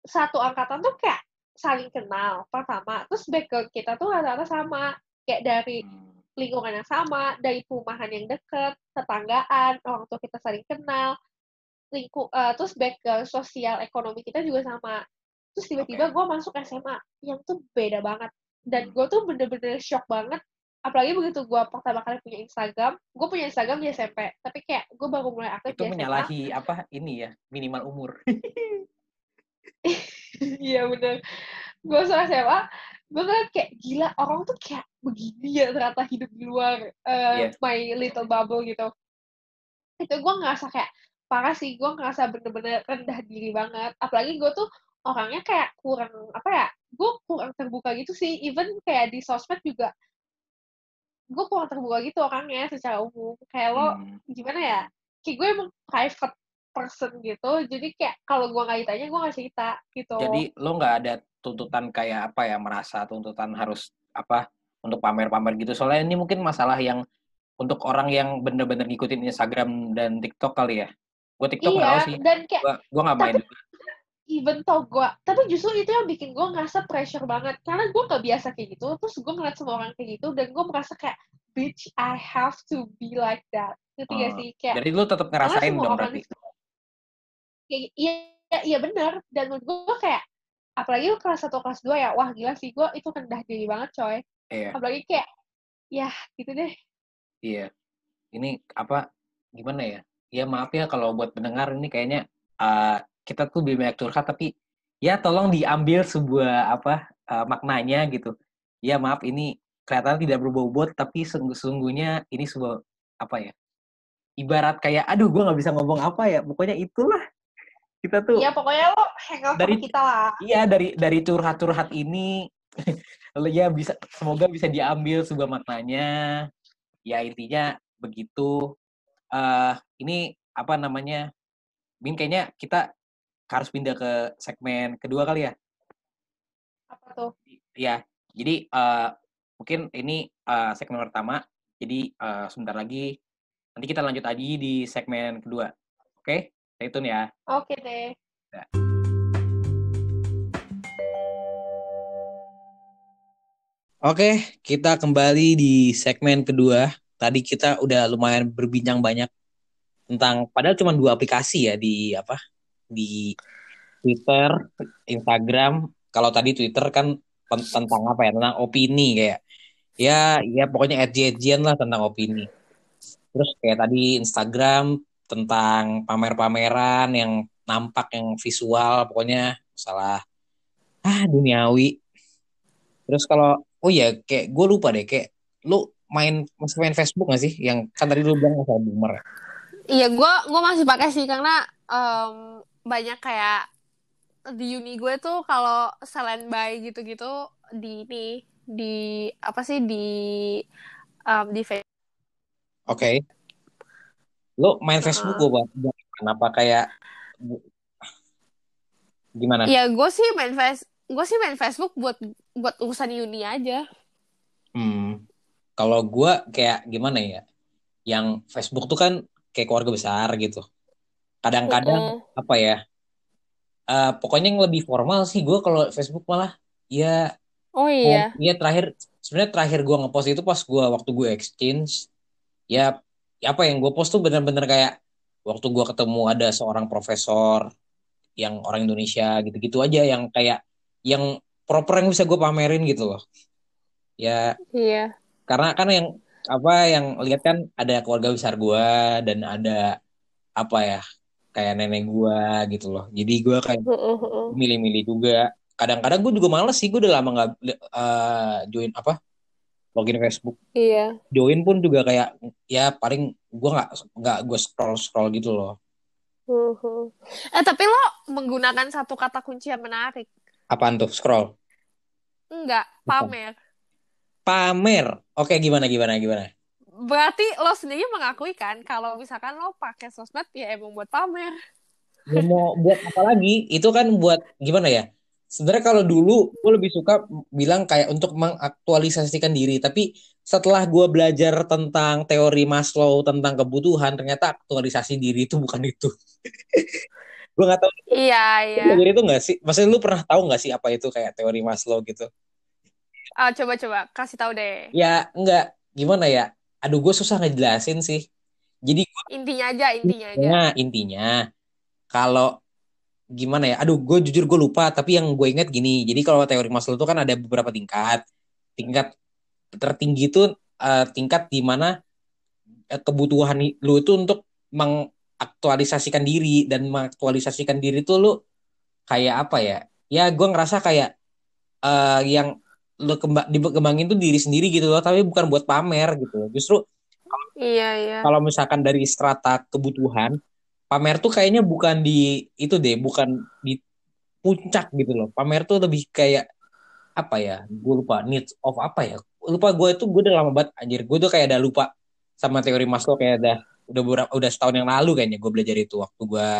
satu angkatan tuh kayak saling kenal pertama terus background kita tuh rata-rata sama kayak dari Hmm. lingkungan yang sama dari perumahan yang deket tetanggaan orang tua kita saling kenal lingkup eh, terus background sosial ekonomi kita juga sama terus tiba-tiba Oke. gue masuk SMA yang tuh beda banget dan Hmm. gue tuh bener-bener shock banget apalagi begitu gue pertama kali punya Instagram gue punya Instagram di SMP tapi kayak gue baru mulai aktif Itu di SMA menyalahi apa ini ya minimal umur. iya bener. Gue sama SMA gue ngeliat kayak gila orang tuh kayak begini ya ternyata hidup di luar eh, Iya. my little bubble gitu. Itu gue ngerasa kayak parah sih gue ngerasa bener-bener rendah diri banget. Apalagi gue tuh orangnya kayak kurang apa ya gue kurang terbuka gitu sih. Even kayak di sosmed juga gue kurang terbuka gitu orangnya secara umum kayak lo Hmm. gimana ya kayak gue emang private person gitu jadi kayak kalau gue nggak ditanya gue nggak cerita gitu Jadi lo nggak ada tuntutan kayak apa ya merasa tuntutan harus apa untuk pamer-pamer gitu. Soalnya ini mungkin masalah yang untuk orang yang bener-bener ngikutin Instagram dan TikTok kali ya. Gue TikTok iya tahu sih. dan kayak Gue gue nggak main. Tapi- even tau gue tapi justru itu yang bikin gue ngerasa pressure banget karena gue gak biasa kayak gitu terus gue ngeliat semua orang kayak gitu dan gue merasa kayak bitch I have to be like that ngerti gak Oh, sih kayak Jadi lo tetap ngerasain dong berarti. kayak iya iya bener dan menurut gue kayak apalagi lu kelas 1 kelas 2 ya wah gila sih gue itu rendah diri banget coy Iya. apalagi kayak ya gitu deh Iya. Ini apa gimana ya? Ya maaf ya kalau buat pendengar ini kayaknya uh, kita tuh lebih banyak curhat tapi ya tolong diambil sebuah apa uh, maknanya gitu. Ya maaf ini kelihatan tidak berbobot tapi sungguh-sungguhnya ini sebuah apa ya? Ibarat kayak aduh gue nggak bisa ngomong apa ya. Pokoknya itulah kita tuh ya pokoknya lo hangout Dari- sama kita lah Iya dari dari curhat-curhat ini ya bisa semoga bisa diambil sebuah maknanya. Ya intinya begitu. eh ini apa namanya? Min kayaknya kita harus pindah ke segmen kedua kali ya. apa tuh Ya. Jadi eh mungkin ini eh, segmen pertama. Jadi eh, sebentar lagi nanti kita lanjut lagi di segmen kedua. Oke? Stay tune ya. oke deh Oke, kita kembali di segmen kedua. Tadi kita udah lumayan berbincang banyak tentang padahal cuma dua aplikasi ya di apa? Di Twitter, Instagram. Kalau tadi Twitter kan tentang apa ya? Tentang opini kayak ya ya pokoknya edgy-edgyan lah tentang opini. Terus kayak tadi Instagram tentang pamer-pameran yang nampak yang visual pokoknya masalah ah duniawi. Terus kalau oh ya kayak gue lupa deh kayak lu main masih main Facebook gak sih? Yang kan tadi lu bilang masalah boomer ya. Iya, gue gua masih pakai sih karena em, banyak kayak di uni gue tuh kalau selain by gitu-gitu di ini di apa sih di em, di Facebook. Oke. Lu main Facebook gue buat kenapa kayak gimana? Ya gue sih main face gue sih main Facebook buat buat urusan uni aja. Hmm. Kalau gue kayak gimana ya? Yang Facebook tuh kan kayak keluarga besar gitu. Kadang-kadang Mm-mm. apa ya? eh, pokoknya yang lebih formal sih gue kalau Facebook malah ya Oh iya. Iya terakhir sebenarnya terakhir gua ngepost itu pas gua waktu gue exchange ya apa yang gue post tuh bener-bener kayak waktu gua ketemu ada seorang profesor yang orang Indonesia gitu-gitu aja yang kayak yang proper yang bisa gue pamerin gitu loh ya Iya. karena kan yang apa yang lihat kan ada keluarga besar gua dan ada apa ya kayak nenek gua gitu loh. Jadi gua kayak milih-milih juga. Kadang-kadang gue juga males sih gue udah lama nggak eh, join apa login Facebook. Iya. join pun juga kayak ya paling gue nggak nggak gue scroll scroll gitu loh. Heeh. Eh tapi lo menggunakan satu kata kunci yang menarik. apaan tuh? Scroll? Enggak, pamer. pamer. Oke gimana gimana gimana Berarti lo sendiri mengakui kan kalau misalkan lo pakai sosmed ya emang buat pamer. Ya mau buat apa lagi? Itu kan buat gimana ya? Sebenarnya kalau dulu gue lebih suka bilang kayak untuk mengaktualisasikan diri, tapi setelah gue belajar tentang teori Maslow tentang kebutuhan, ternyata aktualisasi diri itu bukan itu. gue nggak tahu Iya, iya. teori itu nggak sih? Maksudnya lu pernah tahu nggak sih apa itu kayak teori Maslow gitu? Ah, coba-coba kasih tahu deh. Ya enggak gimana ya? Aduh gue susah ngejelasin sih. Jadi Intinya aja, intinya aja. Nah, intinya kalau gimana ya? Aduh, gue jujur gue lupa. Tapi yang gue ingat gini. Jadi kalau teori Maslow itu kan ada beberapa tingkat. Tingkat tertinggi itu eh, tingkat di mana eh, kebutuhan lu itu untuk mengaktualisasikan diri dan mengaktualisasikan diri itu lu kayak apa ya? Ya, gue ngerasa kayak eh, yang lu kemba dikembangin tuh diri sendiri gitu loh, tapi bukan buat pamer gitu. Justru Iya, iya. kalau misalkan dari strata kebutuhan, pamer tuh kayaknya bukan di itu deh, bukan di puncak gitu loh. Pamer tuh lebih kayak apa ya? Gue lupa needs of apa ya? Lupa gue itu gue udah lama banget anjir. Gue tuh kayak ada lupa sama teori Maslow kayak ada udah beberapa, udah setahun yang lalu kayaknya gue belajar itu waktu gue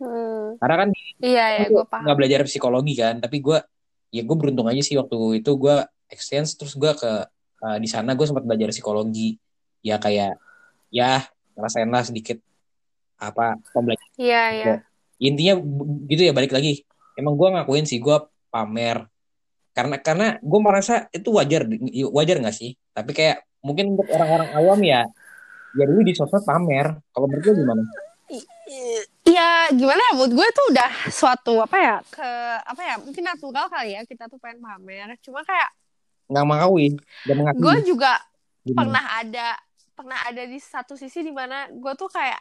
Hmm. karena kan Iya, ya, gue gue paham. nggak belajar psikologi kan, tapi gue ya gue beruntung aja sih waktu itu gue exchange terus gue ke eh, di sana gue sempat belajar psikologi. Ya kayak ya ngerasain lah sedikit apa pembelajaran Iya, iya. intinya gitu ya balik lagi. Emang gue ngakuin sih gue pamer. Karena karena gue merasa itu wajar wajar nggak sih? Tapi kayak mungkin untuk orang-orang awam ya ya dulu di sosmed pamer. Kalau lu gimana Ya gimana? Ya menurut gue tuh udah suatu apa ya ke apa ya mungkin natural kali ya. Kita tuh pengen pamer. Cuma kayak nggak mengakui gue juga Gimana? pernah ada pernah ada di satu sisi di mana gue tuh kayak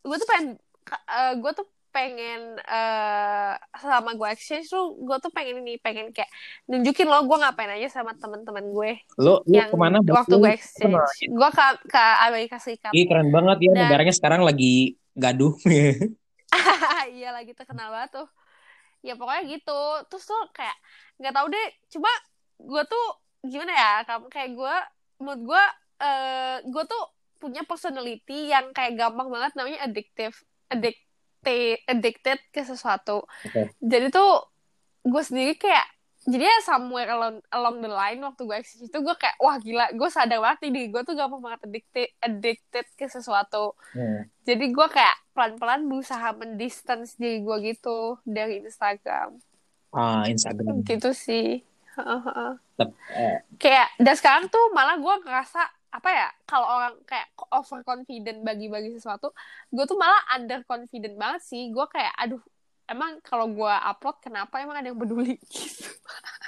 gue tuh pengen eh, gue tuh pengen eh selama gue exchange tuh gue tuh pengen ini pengen kayak nunjukin lo gue ngapain aja sama teman-teman gue lo lo yang ke mana? waktu gue exchange. Gue ke ke Amerika Serikat. Ih keren banget ya Dan- negaranya sekarang lagi gaduh. iya lagi terkenal banget tuh. Ya pokoknya gitu. Terus tuh kayak nggak tahu deh. Cuma gue tuh gimana ya? Kamu kayak gue menurut gue eh gue tuh punya personality yang kayak gampang banget namanya addictive addicted addicted ke sesuatu. Oke. jadi tuh gue sendiri kayak jadi ya somewhere along, along the line waktu gue exchange itu gue kayak wah gila gue sadar banget nih gue tuh gampang banget addicted addicted ke sesuatu Hmm. jadi gue kayak pelan-pelan berusaha mendistance diri gue gitu dari Instagram. Ah Instagram. Gitu sih. Eh, kayak dan sekarang tuh malah gue ngerasa apa ya kalau orang kayak overconfident bagi-bagi sesuatu, gue tuh malah underconfident banget sih. Gue kayak aduh emang kalau gue upload kenapa emang ada yang peduli gitu.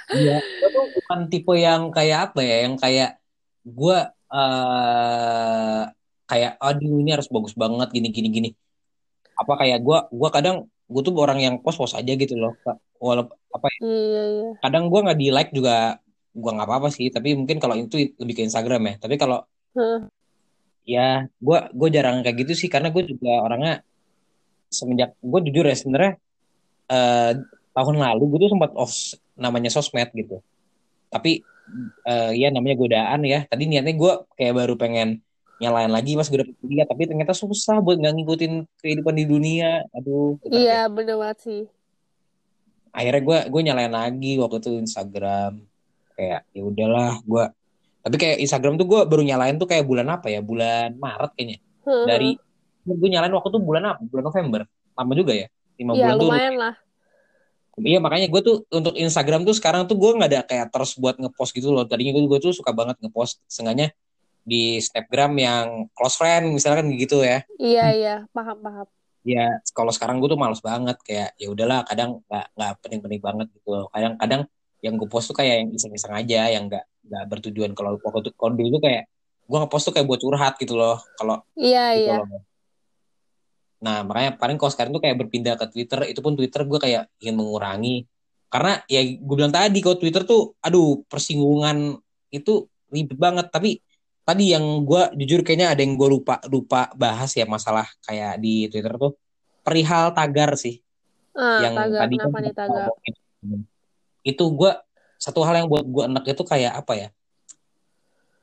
Iya, gue tuh bukan tipe yang kayak apa ya, yang kayak gue eh kayak aduh ini harus bagus banget gini gini gini. Apa kayak gue gue kadang gue tuh orang yang pos-pos aja gitu loh. Walaupun apa ya, Iya iya. kadang gue nggak di like juga gue nggak apa-apa sih. Tapi mungkin kalau itu lebih ke Instagram ya. Tapi kalau Heeh. ya gue gue jarang kayak gitu sih karena gue juga orangnya semenjak gue jujur ya sebenarnya eh, tahun lalu gue tuh sempat off namanya sosmed gitu. Tapi eh, ya namanya godaan ya. Tadi niatnya gue kayak baru pengen nyalain lagi pas gue dapet kuliah tapi ternyata susah buat nggak ngikutin kehidupan di dunia. Aduh bentar ya. Iya bener banget sih. akhirnya gue gue nyalain lagi waktu itu Instagram. Kayak ya udahlah gue tapi kayak Instagram tuh gue baru nyalain tuh kayak bulan apa ya? Bulan Maret kayaknya. Dari gue nyalain waktu tuh bulan apa? Bulan November. Lama juga ya lima Iya bulan tuh lumayan lah. iya makanya gue tuh untuk Instagram tuh sekarang tuh gue nggak ada kayak terus buat ngepost gitu loh tadinya gue gue tuh suka banget ngepost sengaja di Snapgram yang close friend misalkan gitu ya Iya iya paham paham. ya kalau sekarang gue tuh males banget kayak ya udahlah kadang nggak nggak penting-penting banget gitu loh kadang-kadang yang gue post tuh kayak yang iseng-iseng aja yang nggak nggak bertujuan kalau waktu kalau dulu tuh kayak gue ngepost tuh kayak buat curhat gitu loh kalau Iya gitu iya. loh. Nah, makanya paling kalau sekarang tuh kayak berpindah ke Twitter, itu pun Twitter gue kayak ingin mengurangi. Karena ya gue bilang tadi, kalau Twitter tuh, aduh, persinggungan itu ribet banget. Tapi tadi yang gue jujur kayaknya ada yang gue lupa lupa bahas ya masalah kayak di Twitter tuh perihal tagar sih. Ah, yang tagar tadi kan kenapa nih tagar? Itu gue satu hal yang buat gue enak itu kayak apa ya?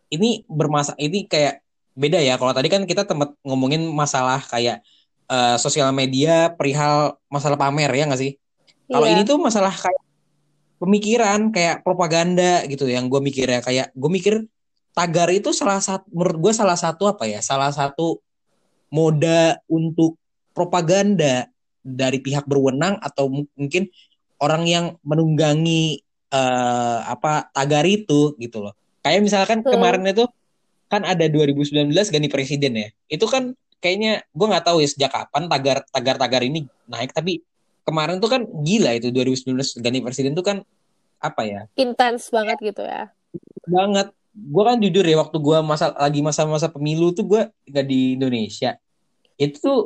Ini bermasa ini kayak beda ya. Kalau tadi kan kita tempat ngomongin masalah kayak eh, sosial media perihal masalah pamer ya nggak sih? Kalau Iya. ini tuh masalah kayak pemikiran, kayak propaganda gitu yang gue mikirnya kayak gue mikir tagar itu salah satu menurut gue salah satu apa ya? Salah satu moda untuk propaganda dari pihak berwenang atau mu- mungkin orang yang menunggangi eh, apa tagar itu gitu loh. Kayak misalkan Hmm. kemarin itu kan ada 2019 ganti presiden ya. Itu kan kayaknya gue nggak tahu ya sejak kapan tagar tagar tagar ini naik tapi kemarin tuh kan gila itu 2019 ganti presiden tuh kan apa ya? Intens banget gitu ya. banget. Gue kan jujur ya waktu gue masa lagi masa-masa pemilu tuh gue nggak di Indonesia. Itu tuh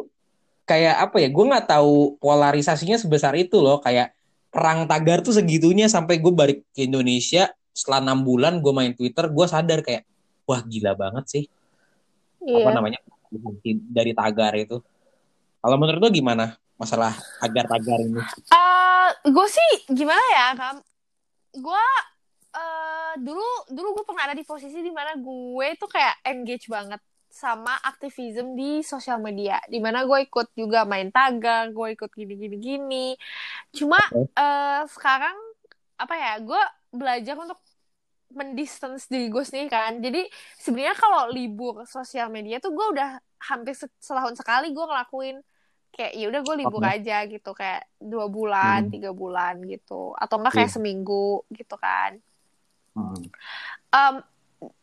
kayak apa ya gue nggak tahu polarisasinya sebesar itu loh. Kayak perang tagar tuh segitunya sampai gue balik ke Indonesia setelah enam bulan gue main Twitter gue sadar kayak wah gila banget sih. Apa Iya. namanya dari tagar itu kalau menurut lo gimana masalah tagar-tagar ini Eh, gue sih gimana ya, Kam? Gue eh dulu dulu gue pernah ada di posisi di mana gue tuh kayak engage banget sama aktivisme di sosial media, di mana gue ikut juga main tagar, gue ikut gini gini gini. Cuma Oke. eh sekarang apa ya, gue belajar untuk mendistance diri gue sendiri kan. Jadi sebenarnya kalau libur sosial media tuh gue udah hampir se- setahun sekali gue ngelakuin kayak ya udah gue libur Oke. aja gitu kayak dua bulan Hmm. tiga bulan gitu atau enggak kayak Iya. seminggu gitu kan Hmm. Em,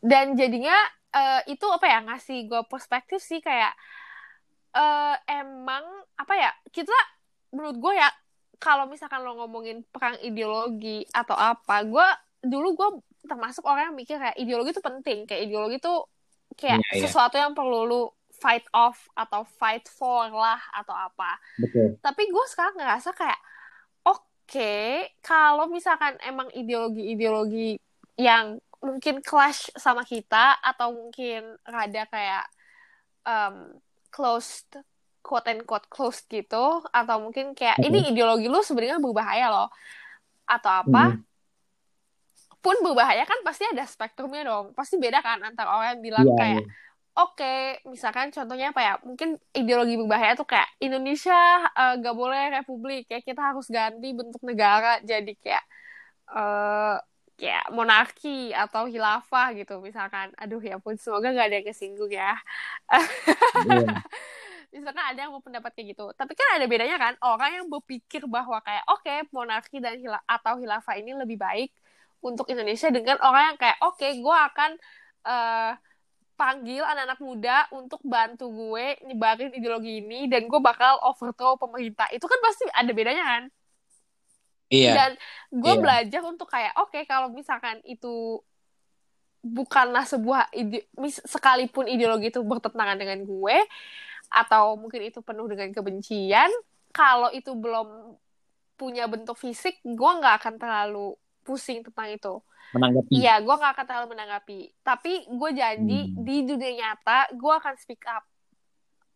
dan jadinya eh, itu apa ya ngasih gue perspektif sih kayak eh, emang apa ya kita menurut gue ya kalau misalkan lo ngomongin perang ideologi atau apa gue dulu gue termasuk orang yang mikir kayak ideologi itu penting kayak ideologi itu kayak Iya, iya. sesuatu yang perlu lu fight off atau fight for lah atau apa betul tapi gue sekarang ngerasa kayak oke kalau misalkan emang ideologi-ideologi yang mungkin clash sama kita atau mungkin rada kayak um, closed quote and quote closed gitu atau mungkin kayak ini ideologi lu sebenarnya berbahaya loh atau apa Hmm. Pun berbahaya kan pasti ada spektrumnya dong pasti beda kan antara orang yang bilang Iya, kayak iya. Oke, misalkan contohnya apa ya? Mungkin ideologi berbahaya tuh kayak Indonesia eh, gak boleh republik, kayak kita harus ganti bentuk negara jadi kayak eh kayak monarki atau khilafah gitu misalkan. Aduh ya pun semoga gak ada yang kesinggung ya. Iya. misalkan ada yang mau pendapat kayak gitu. Tapi kan ada bedanya kan orang yang berpikir bahwa kayak oke monarki dan hila atau khilafah ini lebih baik untuk Indonesia dengan orang yang kayak oke gue akan eh, panggil anak-anak muda untuk bantu gue nyebarin ideologi ini dan gue bakal overthrow pemerintah. Itu kan pasti ada bedanya kan? Iya. Dan gue Iya. belajar untuk kayak oke kalau misalkan itu bukanlah sebuah ide mis- sekalipun ideologi itu bertentangan dengan gue atau mungkin itu penuh dengan kebencian, kalau itu belum punya bentuk fisik, gue nggak akan terlalu pusing tentang itu. menanggapi Iya, gue gak akan terlalu menanggapi. Tapi gue janji Hmm. di dunia nyata gue akan speak up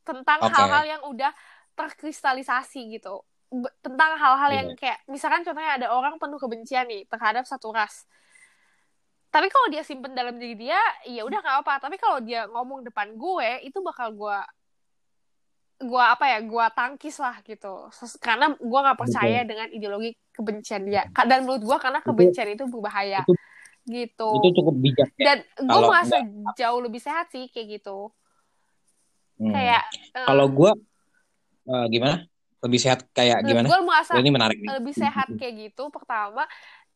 tentang hal-hal yang udah terkristalisasi gitu. Be- tentang hal-hal yang Iya. kayak misalkan contohnya ada orang penuh kebencian nih terhadap satu ras. Tapi kalau dia simpen dalam diri dia, ya udah nggak apa. Tapi kalau dia ngomong depan gue, itu bakal gue gua apa ya gua tangkis lah gitu karena gua nggak percaya dengan ideologi kebencian dia dan menurut gua karena Itu- kebencian itu berbahaya itu- gitu itu cukup bijak ya. dan gue Kalau merasa jauh lebih sehat sih kayak gitu Hmm. kayak eh, Kalau gue gimana? Lebih sehat kayak gimana? gue merasa Ini menarik nih. lebih sehat kayak gitu pertama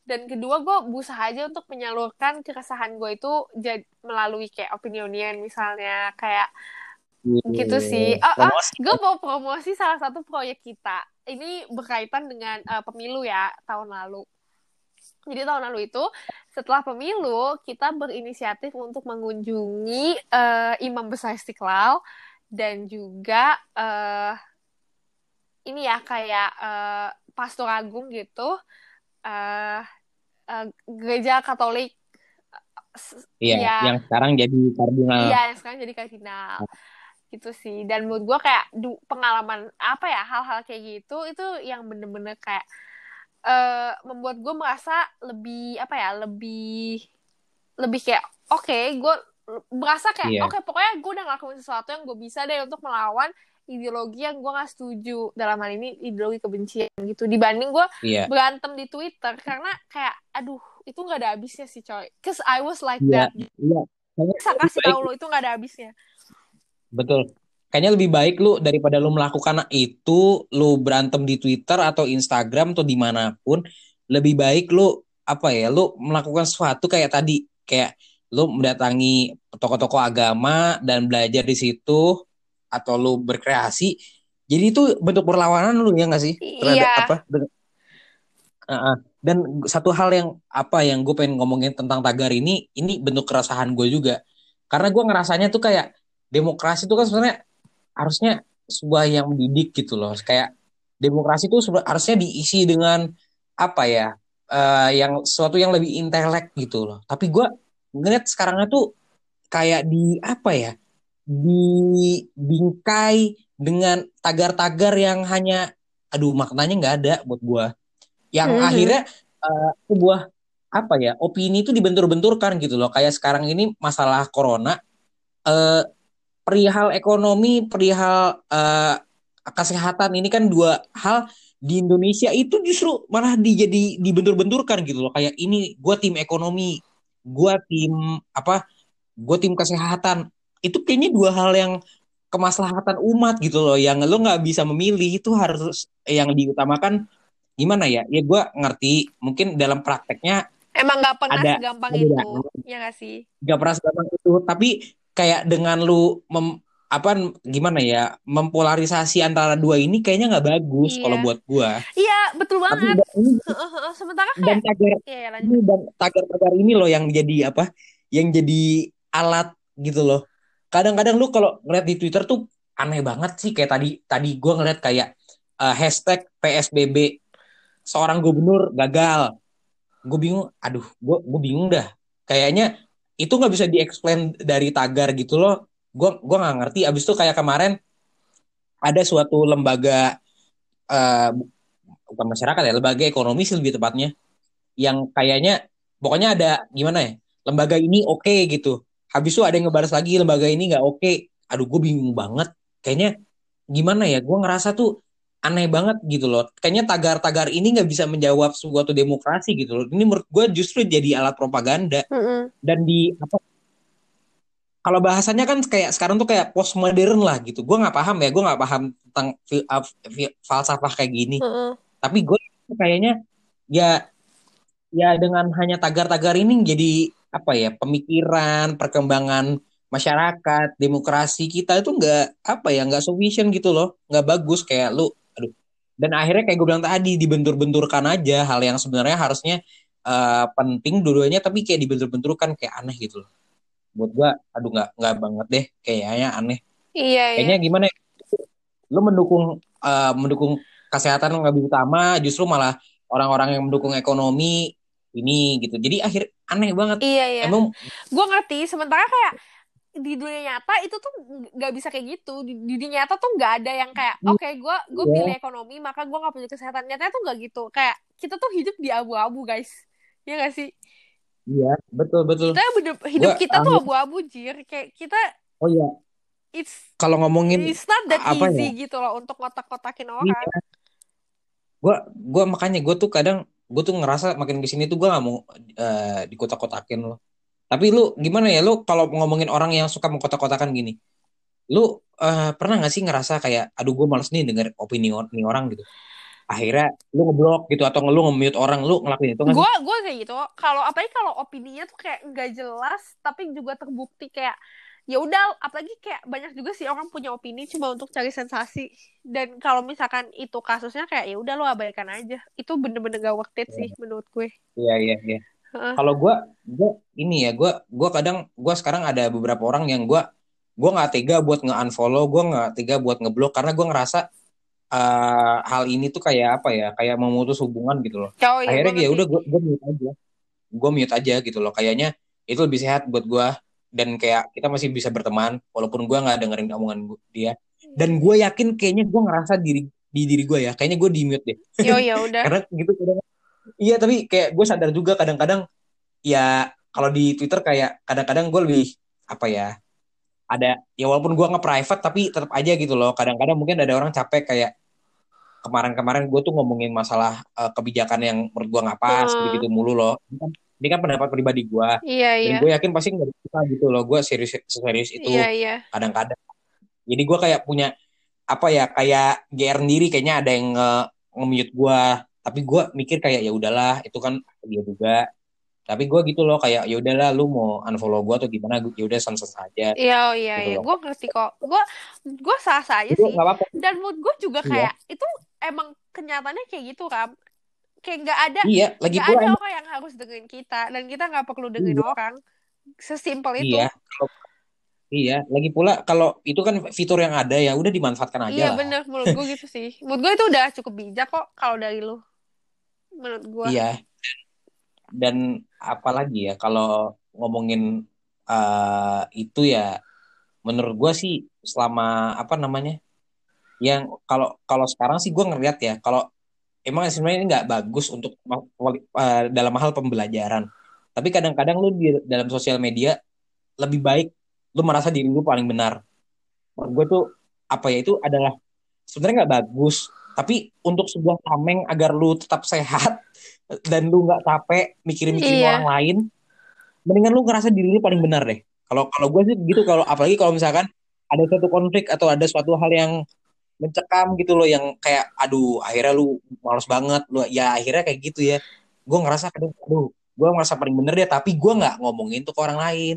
dan kedua gue berusaha aja untuk menyalurkan keresahan gue itu jadi melalui kayak opinionian misalnya kayak gitu sih ah, ah, Promosi. gue mau promosi salah satu proyek kita ini berkaitan dengan eh, pemilu ya tahun lalu jadi tahun lalu itu setelah pemilu kita berinisiatif untuk mengunjungi eh, imam besar istiqlal dan juga eh, ini ya kayak eh, pastor agung gitu eh eh, gereja Katolik Iya, Iya. yang sekarang jadi kardinal. Iya, yang sekarang jadi kardinal. Gitu sih. Dan menurut gue kayak du- pengalaman apa ya, hal-hal kayak gitu, itu yang bener-bener kayak eh membuat gue merasa lebih, apa ya, lebih, lebih kayak, oke, gue merasa kayak, Iya. oke, pokoknya gue udah ngelakuin sesuatu yang gue bisa deh untuk melawan ideologi yang gue nggak setuju dalam hal ini ideologi kebencian gitu dibanding gue Iya. berantem di Twitter karena kayak aduh itu nggak ada habisnya sih coy cause I was like Iya. that bisa lebih kasih tahu lo itu nggak ada habisnya Betul. Kayaknya lebih baik lu daripada lu melakukan itu, lu berantem di Twitter atau Instagram atau di mana pun, lebih baik lu apa ya, lu melakukan sesuatu kayak tadi, kayak lu mendatangi toko-toko agama dan belajar di situ, atau lu berkreasi. Jadi itu bentuk perlawanan lu ya nggak sih? Terhadap Iya. apa? dengan- Uh-uh. Dan satu hal yang apa yang gue pengen ngomongin tentang tagar ini, ini bentuk keresahan gue juga. Karena gue ngerasanya tuh kayak demokrasi itu kan sebenarnya harusnya sebuah yang mendidik gitu loh. Kayak demokrasi itu harusnya diisi dengan apa ya? eh, yang sesuatu yang lebih intelek gitu loh. Tapi gue ngeliat sekarangnya tuh kayak di apa ya? Dibingkai dengan tagar-tagar yang hanya aduh maknanya nggak ada buat gue. Yang Mhm. akhirnya eh, sebuah apa ya? Opini itu dibentur-benturkan gitu loh. Kayak sekarang ini masalah corona eh perihal ekonomi, perihal eh, kesehatan ini kan dua hal di Indonesia itu justru malah dijadi dibentur-benturkan gitu loh. Kayak ini gue tim ekonomi, gue tim apa? Gue tim kesehatan. Itu kayaknya dua hal yang kemaslahatan umat gitu loh. Yang lo nggak bisa memilih itu harus yang diutamakan gimana ya? Ya gue ngerti. Mungkin dalam prakteknya emang nggak pernah Ada segampang perbedaan. itu ya nggak sih gak pernah segampang itu tapi kayak dengan lu mem, apa gimana ya mempolarisasi antara dua ini kayaknya nggak bagus Iya. kalau buat gua. Iya betul tapi banget. dan ini Heeh, heeh. sementara dan kayak tagar ya ya, ini dan tagar-tagar ini loh yang jadi apa yang jadi alat gitu loh. Kadang-kadang lu kalau ngeliat di Twitter tuh aneh banget sih kayak tadi tadi gua ngeliat kayak eh, hashtag PSBB seorang gubernur gagal. Gue bingung aduh gue gue bingung dah. Kayaknya itu nggak bisa diexplain dari tagar gitu loh. Gue gue nggak ngerti. Abis itu kayak kemarin ada suatu lembaga bu- bukan masyarakat ya lembaga ekonomi sih lebih tepatnya yang kayaknya pokoknya ada gimana ya lembaga ini oke gitu. Habis itu ada yang ngebalas lagi lembaga ini nggak oke. Aduh gue bingung banget. Kayaknya gimana ya gue ngerasa tuh aneh banget gitu loh. Kayaknya tagar-tagar ini nggak bisa menjawab suatu demokrasi gitu loh. Ini menurut gue justru jadi alat propaganda. Heeh. dan di apa kalau bahasanya kan kayak sekarang tuh kayak postmodern lah gitu. Gue nggak paham ya gue nggak paham tentang uh, fi- falsafah kayak gini. Heeh. tapi gue kayaknya ya ya dengan hanya tagar-tagar ini jadi apa ya pemikiran perkembangan masyarakat demokrasi kita itu nggak apa ya nggak sufficient gitu loh. Nggak bagus kayak lu dan akhirnya kayak gue bilang tadi dibentur-benturkan aja hal yang sebenarnya harusnya eh, penting dua-duanya tapi kayak dibentur-benturkan kayak aneh gitu loh. Buat gue aduh nggak nggak banget deh kayaknya aneh. Iya iya. Kayaknya gimana ya? lu mendukung eh, mendukung kesehatan lebih utama justru malah orang-orang yang mendukung ekonomi ini gitu. Jadi akhir aneh banget. Iya iya. Emang gue ngerti sementara kayak di dunia nyata itu tuh nggak bisa kayak gitu. Di, di dunia nyata tuh nggak ada yang kayak oke gue gue Iya. pilih ekonomi maka gue nggak punya kesehatan. Nyatanya tuh nggak gitu. Kayak kita tuh hidup di abu-abu guys. Ya gak sih? Iya betul betul. Kita hidup hidup Gua kita tuh abu-abu jir. Kayak kita oh iya. It's kalau ngomongin it's not that apa easy gitu loh untuk kotak-kotakin orang. Iya. Gua gua makanya gue tuh kadang gue tuh ngerasa makin ke sini tuh gue gak mau eh, dikotak-kotakin loh. Tapi lu gimana ya lu kalau ngomongin orang yang suka mengkotak-kotakan gini, lu eh, pernah gak sih ngerasa kayak, aduh gue males nih denger opini or- nih orang gitu. Akhirnya lu ngeblok gitu atau lu nge-mute orang, lu ngelakuin itu gak sih? gue gue kayak gitu kalau apalagi kalau opininya tuh kayak nggak jelas tapi juga terbukti kayak ya udah apalagi kayak banyak juga sih orang punya opini cuma untuk cari sensasi dan kalau misalkan itu kasusnya kayak ya udah lo abaikan aja itu bener-bener gak worth it sih menurut gue Iya iya iya. Kalau gue, gue ini ya, gue gue kadang gue sekarang ada beberapa orang yang gue gue nggak tega buat nge-unfollow, gue nggak tega buat ngeblok karena gue ngerasa eh, hal ini tuh kayak apa ya, kayak memutus hubungan gitu loh. oh iya Akhirnya ya udah gue gue mute aja, gue mute aja gitu loh. Kayaknya itu lebih sehat buat gue dan kayak kita masih bisa berteman walaupun gue nggak dengerin omongan gua- dia. Dan gue yakin kayaknya gue ngerasa diri di diri gue ya, kayaknya gue di mute deh. yo ya udah Karena gitu kadang Iya tapi kayak gue sadar juga kadang-kadang ya kalau di Twitter kayak kadang-kadang gue lebih apa ya ada ya walaupun gue nge-private tapi tetap aja gitu loh kadang-kadang mungkin ada orang capek kayak kemarin-kemarin gue tuh ngomongin masalah uh, kebijakan yang menurut gue nggak pas Hmm. gitu mulu loh ini kan, ini kan pendapat pribadi gue Iya, dan iya. gue yakin pasti nggak bisa gitu loh gue serius serius itu Iya, iya. kadang-kadang jadi gue kayak punya apa ya kayak GR sendiri kayaknya ada yang nge nge-mute gue tapi gue mikir kayak ya udahlah itu kan dia juga tapi gue gitu loh kayak ya udahlah lu mau unfollow gue atau gimana ya udah sans aja Iya, oh, iya, Gitu iya. Gue ngerti kok. Gue gue sah-sah aja itu sih. nggak apa-apa Dan mood gue juga Iya. kayak itu emang kenyataannya kayak gitu kan. Kayak nggak ada iya lagi pula ada orang yang harus dengerin kita dan kita nggak perlu dengerin Iya. orang. Sesimpel itu. iya iya lagi pula kalau itu kan fitur yang ada ya udah dimanfaatkan aja Iya lah bener, menurut gue gitu sih. Menurut gue itu udah cukup bijak kok kalau dari lu. Menurut gue. Iya. Dan apalagi ya kalau ngomongin eh, itu ya menurut gue sih selama apa namanya yang kalau kalau sekarang sih gue ngeliat ya kalau emang sebenarnya ini nggak bagus untuk eh, dalam hal pembelajaran. Tapi kadang-kadang lu di dalam sosial media lebih baik lu merasa diri lu paling benar. Gue tuh apa ya itu adalah sebenarnya nggak bagus. Tapi untuk sebuah tameng agar lu tetap sehat dan lu nggak capek mikirin-mikirin Iya. orang lain, mendingan lu ngerasa diri lu paling benar deh. Kalau kalau gue sih gitu kalau apalagi kalau misalkan ada suatu konflik atau ada suatu hal yang mencekam gitu loh yang kayak aduh akhirnya lu malas banget lu ya akhirnya kayak gitu ya gue ngerasa kadang aduh gue ngerasa paling bener deh tapi gue nggak ngomongin tuh ke orang lain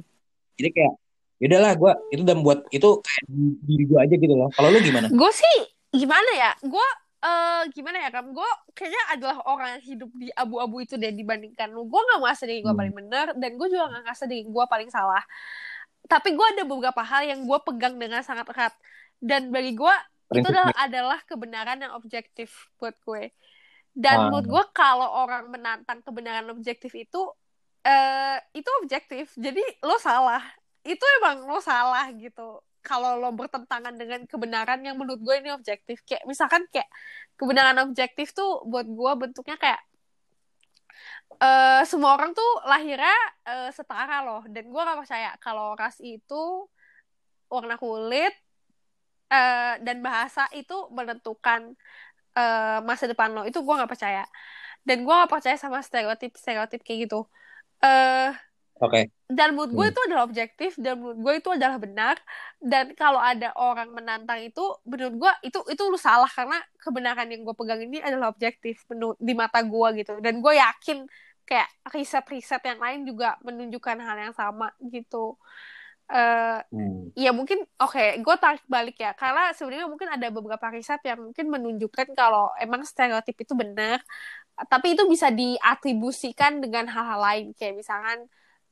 jadi kayak yaudahlah gue itu dan buat itu kayak di- diri gue aja gitu loh kalau lu gimana Gue sih gimana ya? Gue eh gimana ya kam? Gue kayaknya adalah orang yang hidup di abu-abu itu deh dibandingkan lu. Gue gak merasa diri gue Hmm. paling benar dan gue juga gak ngerasa diri gue paling salah. Tapi gue ada beberapa hal yang gue pegang dengan sangat erat dan bagi gue itu adalah, adalah kebenaran yang objektif buat gue. Dan Ah. menurut gue kalau orang menantang kebenaran objektif itu eh itu objektif. Jadi lo salah. Itu emang lo salah gitu. Kalau lo bertentangan dengan kebenaran yang menurut gue ini objektif. Kayak misalkan kayak kebenaran objektif tuh buat gue bentuknya kayak eh semua orang tuh lahirnya eh, setara loh. Dan gue gak percaya kalau ras itu warna kulit eh, dan bahasa itu menentukan eh, masa depan lo. Itu gue gak percaya. Dan gue gak percaya sama stereotip-stereotip kayak gitu. Eh oke. Dan menurut gue Hmm. itu adalah objektif dan menurut gue itu adalah benar. Dan kalau ada orang menantang itu menurut gue itu itu lu salah karena kebenaran yang gue pegang ini adalah objektif menurut di mata gue gitu. Dan gue yakin kayak riset-riset yang lain juga menunjukkan hal yang sama gitu. Eh Hmm. ya mungkin oke gue tarik balik ya. Karena sebenarnya mungkin ada beberapa riset yang mungkin menunjukkan kalau emang stereotip itu benar tapi itu bisa diatribusikan dengan hal-hal lain. Kayak misalkan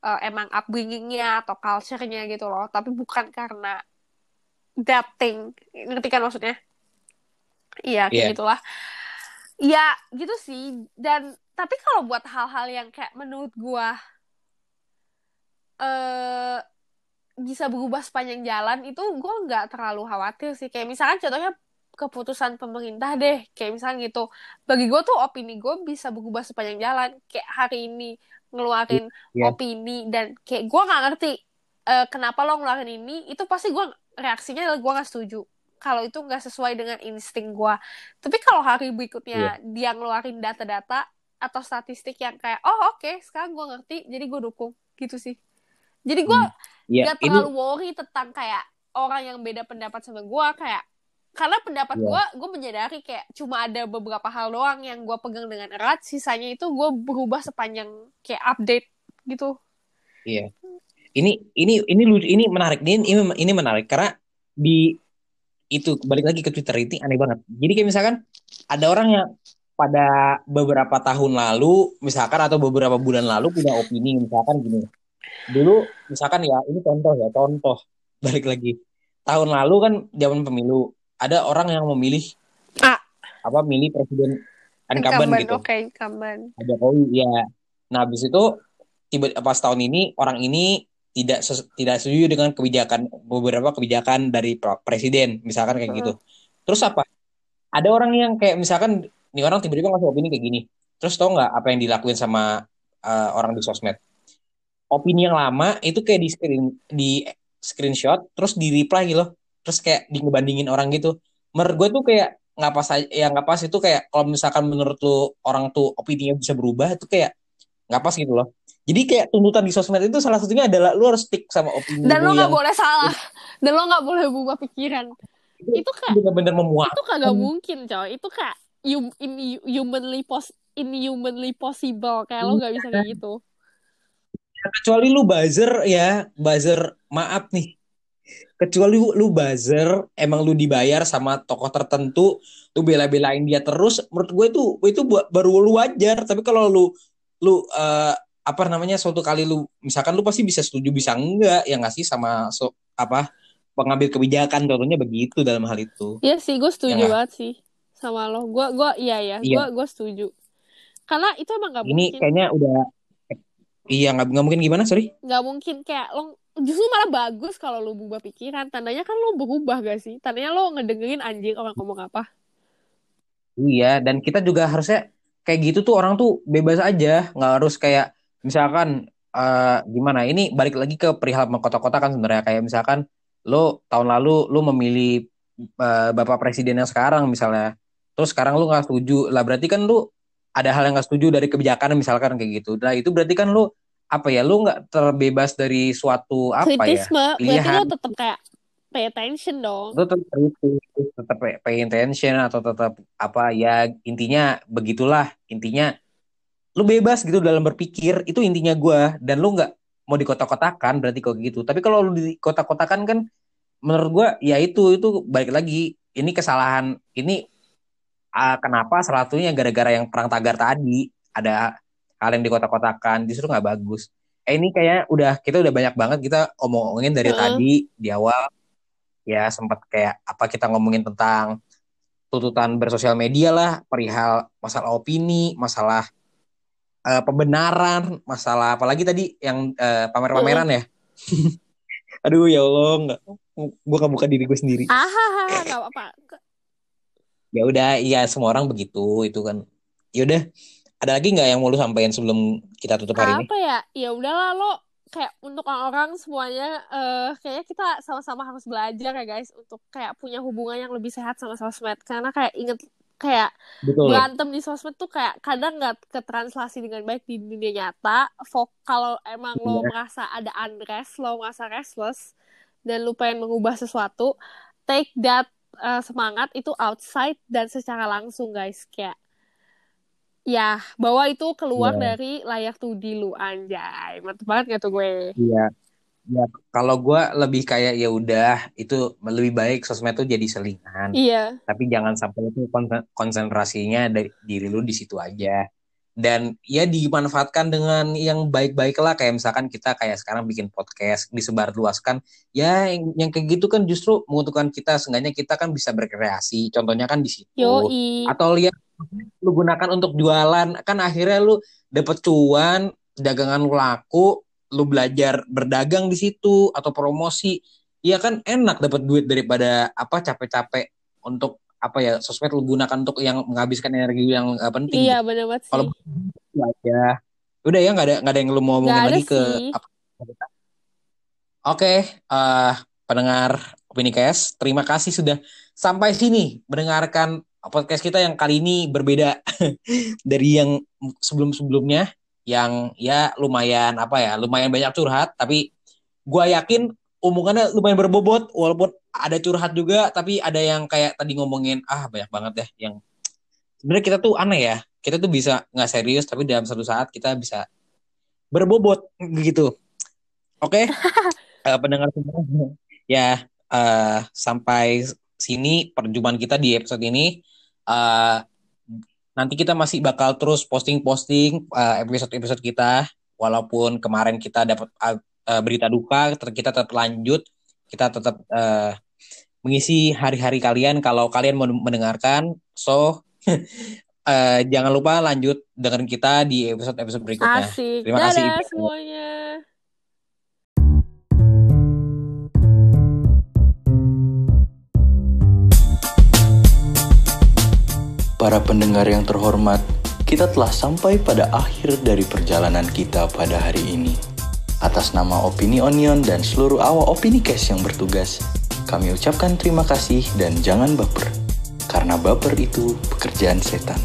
eh, emang upbringingnya atau culture-nya gitu loh. Tapi bukan karena that thing. Ngerti kan maksudnya? Iya kayak Iya. gitulah. Ya gitu sih. Dan tapi kalau buat hal-hal yang kayak menurut gua eh bisa berubah sepanjang jalan itu gue nggak terlalu khawatir sih. Kayak misalkan contohnya keputusan pemerintah deh. Kayak misalnya gitu. Bagi gue tuh opini gue bisa berubah sepanjang jalan. Kayak hari ini ngeluarin Iya. opini dan kayak gue nggak ngerti eh, kenapa lo ngeluarin ini itu pasti gue reaksinya adalah gue nggak setuju. Kalau itu nggak sesuai dengan insting gue tapi kalau hari berikutnya dia ngeluarin data-data atau statistik yang kayak oh oke sekarang gue ngerti jadi gue dukung. Gitu sih. Jadi gue Hmm. ya gak ini terlalu worry tentang kayak orang yang beda pendapat sama gue kayak karena pendapat Iya. gue gue menyadari kayak cuma ada beberapa hal doang yang gue pegang dengan erat sisanya itu gue berubah sepanjang kayak update gitu Iya. Ini ini ini lucu ini menarik ini ini, ini menarik karena di itu balik lagi ke Twitter ini aneh banget. Jadi kayak misalkan ada orang yang pada beberapa tahun lalu misalkan atau beberapa bulan lalu punya opini misalkan gini. Dulu misalkan ya ini contoh ya contoh balik lagi tahun lalu kan zaman pemilu ada orang yang memilih Ah. apa milih presiden incumbent Incumbent, gitu. oke incumbent Jokowi ya. Nah, habis itu tiba pas tahun ini orang ini tidak ses- tidak setuju dengan kebijakan beberapa kebijakan dari presiden, misalkan kayak gitu. Terus apa? Ada orang yang kayak misalkan nih orang tiba-tiba ngasih opini kayak gini. Terus tau nggak apa yang dilakuin sama uh, orang di sosmed? Opini yang lama itu kayak di screen di screenshot terus di reply gitu loh terus kayak di ngebandingin orang gitu. Menurut gue tuh kayak nggak pas ya nggak pas itu kayak kalau misalkan menurut lu orang tuh opininya bisa berubah itu kayak nggak pas gitu loh. Jadi kayak tuntutan di sosmed itu salah satunya adalah lu harus stick sama opini dan lu nggak yang boleh salah. Dan lo nggak boleh berubah pikiran. Itu kayak bener-bener memuak itu kagak mungkin coy. Itu kayak hum, in, humanly pos inhumanly possible. Kayak lo nggak bisa kayak gitu. Kecuali lu buzzer ya buzzer maaf nih kecuali lu, lu buzzer emang lu dibayar sama tokoh tertentu lu bela-belain dia terus menurut gue itu itu baru lu wajar. Tapi kalau lu lu eh, apa namanya suatu kali lu misalkan lu pasti bisa setuju bisa enggak ya nggak sih sama so, apa pengambil kebijakan. Contohnya begitu dalam hal itu. Iya sih gue setuju Ya banget sih sama lo. Gue gua iya ya gue Iya. gue setuju. Karena itu emang nggak ini mungkin. kayaknya udah iya nggak nggak mungkin gimana sorry? Nggak mungkin kayak lo justru malah bagus kalau lo berubah pikiran. Tandanya kan lo berubah gak sih? Tandanya lo ngedengerin anjing orang ngomong apa. Iya, dan kita juga harusnya kayak gitu tuh orang tuh bebas aja, nggak harus kayak misalkan eh, gimana? Ini balik lagi ke perihal mengkotak-kotak kan sebenarnya. Kayak misalkan lo tahun lalu lo memilih eh, bapak presiden yang sekarang misalnya, terus sekarang lo nggak setuju, lah berarti kan lo ada hal yang nggak setuju dari kebijakan misalkan kayak gitu. Nah itu berarti kan lo apa ya? Lo nggak terbebas dari suatu apa ya? kritisme berarti pilihan. lo tetap kayak pay attention dong Lo tetap kritis, tetap pay, pay attention atau tetap apa ya intinya begitulah intinya lu bebas gitu dalam berpikir itu intinya gua dan lu nggak mau dikotak-kotakan berarti kok gitu tapi kalau lu dikotak-kotakan kan menurut gua ya itu itu balik lagi ini kesalahan ini ah, kenapa salah satunya gara-gara yang perang tagar tadi ada hal yang dikotak-kotakan justru nggak bagus. Eh ini kayak udah kita udah banyak banget kita omongin dari Heeh. tadi di awal. Ya sempat kayak apa kita ngomongin tentang tuntutan bersosial media lah perihal masalah opini masalah eh, pembenaran masalah apalagi tadi yang eh, pamer-pameran ya? Aduh ya Allah nggak. Gue gak buka diri gue sendiri. Ah nggak apa-apa. Ya udah iya semua orang begitu itu kan. Ya udah ada lagi nggak yang mau lu sampaikan sebelum kita tutup hari ini? Apa ya? Ya udahlah lo kayak untuk orang-orang semuanya eh kayaknya kita sama-sama harus belajar ya guys untuk kayak punya hubungan yang lebih sehat sama sosmed. Karena kayak inget kayak betul. berantem di sosmed tuh kayak kadang nggak ketranslasi dengan baik di dunia nyata. Kalau emang lo Iya. merasa ada unrest, lo merasa restless dan lo pengen mengubah sesuatu, take that uh, semangat itu outside dan secara langsung guys. Kayak ya bawa itu keluar Iya. dari layar 2D lu anjay mantep banget gak tuh gue Iya. Ya, kalau gue lebih kayak ya udah itu lebih baik sosmed tuh jadi selingan. iya Tapi jangan sampai itu kon- konsentrasinya dari diri lu di situ aja. Dan ya dimanfaatkan dengan yang baik-baik lah kayak misalkan kita kayak sekarang bikin podcast disebarluaskan. Ya yang, yang kayak gitu kan justru menguntungkan kita seenggaknya kita kan bisa berkreasi. Contohnya kan di situ. yoi Atau lihat lu gunakan untuk jualan kan akhirnya lu dapet cuan, dagangan lu laku, lu belajar berdagang di situ atau promosi, ya kan enak dapat duit daripada apa capek-capek untuk apa ya sosmed lu gunakan untuk yang menghabiskan energi yang nggak penting. iya gitu. bener banget Kalau aja. Udah ya nggak ada nggak ada yang lu mau ngomongin lagi ke sih. apa? Oke, eh pendengar Opini Cast, terima kasih sudah sampai sini mendengarkan podcast kita yang kali ini berbeda dari yang sebelum-sebelumnya yang ya lumayan apa ya, lumayan banyak curhat tapi gua yakin omongannya lumayan berbobot walaupun ada curhat juga tapi ada yang kayak tadi ngomongin ah banyak banget deh yang sebenarnya kita tuh aneh ya. Kita tuh bisa nggak serius tapi dalam satu saat kita bisa berbobot gitu. Oke, eh, pendengar semua ya eh, sampai sini perjumpaan kita di episode ini. Eh, nanti kita masih bakal terus posting-posting eh, episode-episode kita, walaupun kemarin kita dapat eh, berita duka, kita tetap lanjut, kita tetap eh, mengisi hari-hari kalian kalau kalian mau mendengarkan. So eh, jangan lupa lanjut dengerin kita di episode-episode berikutnya. asik Terima kasih, dadah Ibu. semuanya Para pendengar yang terhormat, kita telah sampai pada akhir dari perjalanan kita pada hari ini. Atas nama Opini Onion dan seluruh awak Opini Cast yang bertugas, kami ucapkan terima kasih dan jangan baper. Karena baper itu pekerjaan setan.